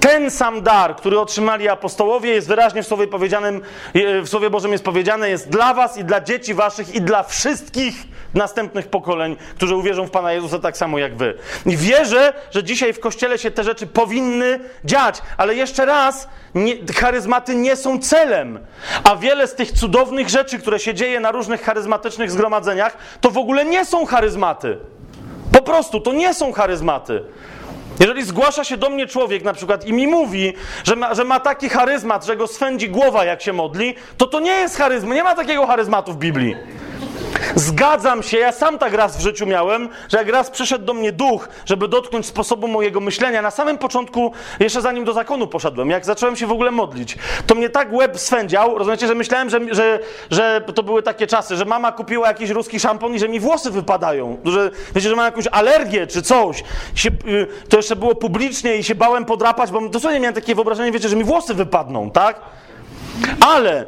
Ten sam dar, który otrzymali apostołowie, jest wyraźnie w Słowie powiedzianym, w Słowie Bożym jest powiedziane, jest dla was i dla dzieci waszych i dla wszystkich następnych pokoleń, którzy uwierzą w Pana Jezusa tak samo jak wy. I wierzę, że dzisiaj w Kościele się te rzeczy powinny dziać, ale jeszcze raz, nie, charyzmaty nie są celem, a wiele z tych cudownych rzeczy, które się dzieje na różnych charyzmatycznych zgromadzeniach, to w ogóle nie są charyzmaty. Po prostu to nie są charyzmaty. Jeżeli zgłasza się do mnie człowiek na przykład i mi mówi, że ma, że ma taki charyzmat, że go swędzi głowa jak się modli, to to nie jest charyzma. Nie ma takiego charyzmatu w Biblii. Zgadzam się, ja sam tak raz w życiu miałem, że jak raz przyszedł do mnie duch, żeby dotknąć sposobu mojego myślenia, na samym początku, jeszcze zanim do zakonu poszedłem, jak zacząłem się w ogóle modlić, to mnie tak łeb swędział, rozumiecie, że myślałem, że, że, że to były takie czasy, że mama kupiła jakiś ruski szampon i że mi włosy wypadają, że wiecie, że mam jakąś alergię czy coś. Się, y, to jeszcze było publicznie i się bałem podrapać, bo dosłownie miałem takie wyobrażenie, wiecie, że mi włosy wypadną, tak? Ale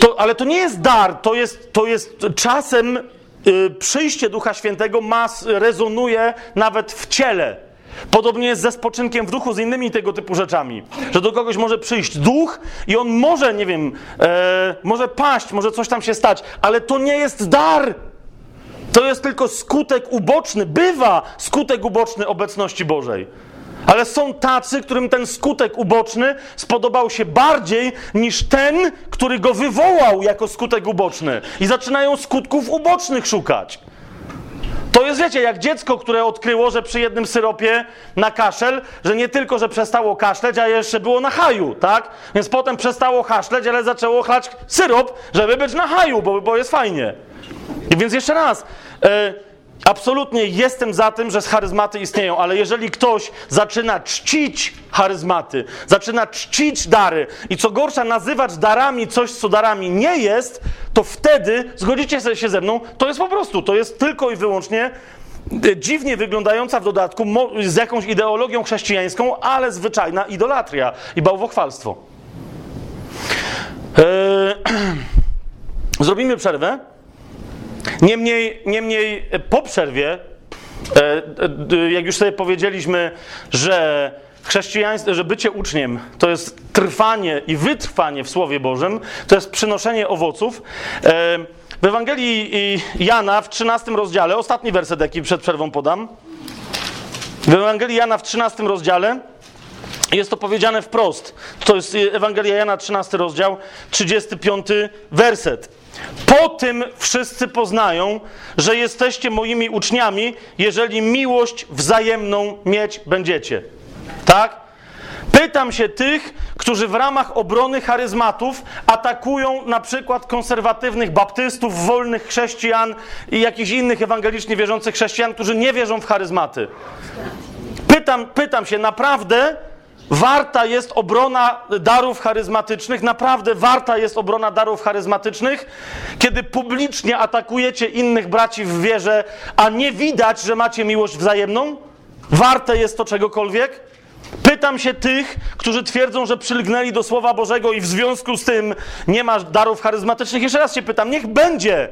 to, ale to nie jest dar, to jest, to jest czasem y, przyjście Ducha Świętego mas, rezonuje nawet w ciele. Podobnie jest ze spoczynkiem w duchu, z innymi tego typu rzeczami. Że do kogoś może przyjść duch i on może, nie wiem, e, może paść, może coś tam się stać, ale to nie jest dar. To jest tylko skutek uboczny, bywa skutek uboczny obecności Bożej. Ale są tacy, którym ten skutek uboczny spodobał się bardziej niż ten, który go wywołał jako skutek uboczny. I zaczynają skutków ubocznych szukać. To jest, wiecie, jak dziecko, które odkryło, że przy jednym syropie na kaszel, że nie tylko, że przestało kaszleć, a jeszcze było na haju, tak? Więc potem przestało kaszleć, ale zaczęło chlać syrop, żeby być na haju, bo, bo jest fajnie. I więc jeszcze raz, e, absolutnie jestem za tym, że charyzmaty istnieją, ale jeżeli ktoś zaczyna czcić charyzmaty, zaczyna czcić dary i co gorsza nazywać darami coś, co darami nie jest, to wtedy, zgodzicie się ze mną, to jest po prostu, to jest tylko i wyłącznie e, dziwnie wyglądająca w dodatku z jakąś ideologią chrześcijańską, ale zwyczajna idolatria i bałwochwalstwo. Eee, zrobimy przerwę. Niemniej, niemniej e, po przerwie, e, jak już sobie powiedzieliśmy, że chrześcijaństwo, że bycie uczniem to jest trwanie i wytrwanie w Słowie Bożym, to jest przynoszenie owoców. E, W Ewangelii Jana w 13 rozdziale, ostatni werset, jaki przed przerwą podam. W Ewangelii Jana w 13 rozdziale jest to powiedziane wprost. To jest Ewangelia Jana, 13 rozdział, 35 werset. Po tym wszyscy poznają, że jesteście moimi uczniami, jeżeli miłość wzajemną mieć będziecie. Tak? Pytam się tych, którzy w ramach obrony charyzmatów atakują na przykład konserwatywnych baptystów, wolnych chrześcijan i jakichś innych ewangelicznie wierzących chrześcijan, którzy nie wierzą w charyzmaty. Pytam, pytam się, naprawdę warta jest obrona darów charyzmatycznych, naprawdę warta jest obrona darów charyzmatycznych, kiedy publicznie atakujecie innych braci w wierze, a nie widać, że macie miłość wzajemną? Warte jest to czegokolwiek? Pytam się tych, którzy twierdzą, że przylgnęli do Słowa Bożego i w związku z tym nie ma darów charyzmatycznych. Jeszcze raz się pytam, niech będzie.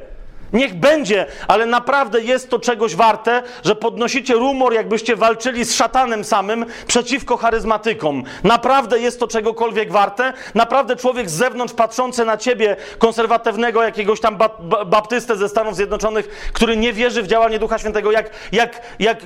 Niech będzie, ale naprawdę jest to czegoś warte, że podnosicie rumor, jakbyście walczyli z szatanem samym przeciwko charyzmatykom. Naprawdę jest to czegokolwiek warte. Naprawdę człowiek z zewnątrz patrzący na ciebie, konserwatywnego jakiegoś tam ba- ba- baptystę ze Stanów Zjednoczonych, który nie wierzy w działanie Ducha Świętego, jak, jak, jak,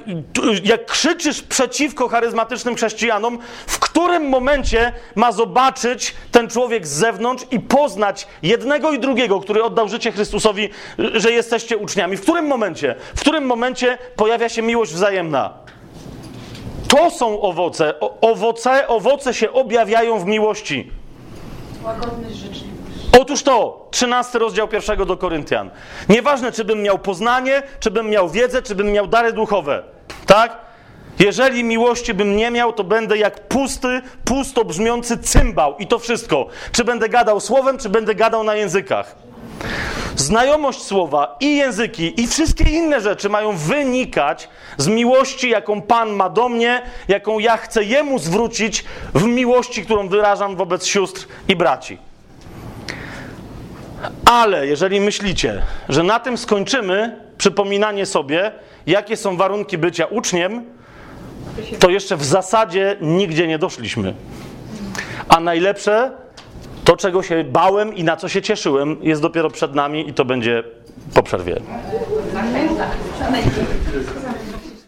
jak krzyczysz przeciwko charyzmatycznym chrześcijanom, w którym momencie ma zobaczyć ten człowiek z zewnątrz i poznać jednego i drugiego, który oddał życie Chrystusowi, że jesteście uczniami. W którym momencie? W którym momencie pojawia się miłość wzajemna? To są owoce. O, owoce, owoce się objawiają w miłości. Otóż to, 13 rozdział pierwszego do Koryntian. Nieważne, czy bym miał poznanie, czy bym miał wiedzę, czy bym miał dary duchowe. Tak? Jeżeli miłości bym nie miał, to będę jak pusty, pusto brzmiący cymbał i to wszystko. Czy będę gadał słowem, czy będę gadał na językach. Znajomość słowa i języki i wszystkie inne rzeczy mają wynikać z miłości, jaką Pan ma do mnie, jaką ja chcę Jemu zwrócić w miłości, którą wyrażam wobec sióstr i braci. Ale jeżeli myślicie, że na tym skończymy przypominanie sobie, jakie są warunki bycia uczniem, to jeszcze w zasadzie nigdzie nie doszliśmy. A najlepsze, to czego się bałem i na co się cieszyłem, jest dopiero przed nami i to będzie po przerwie.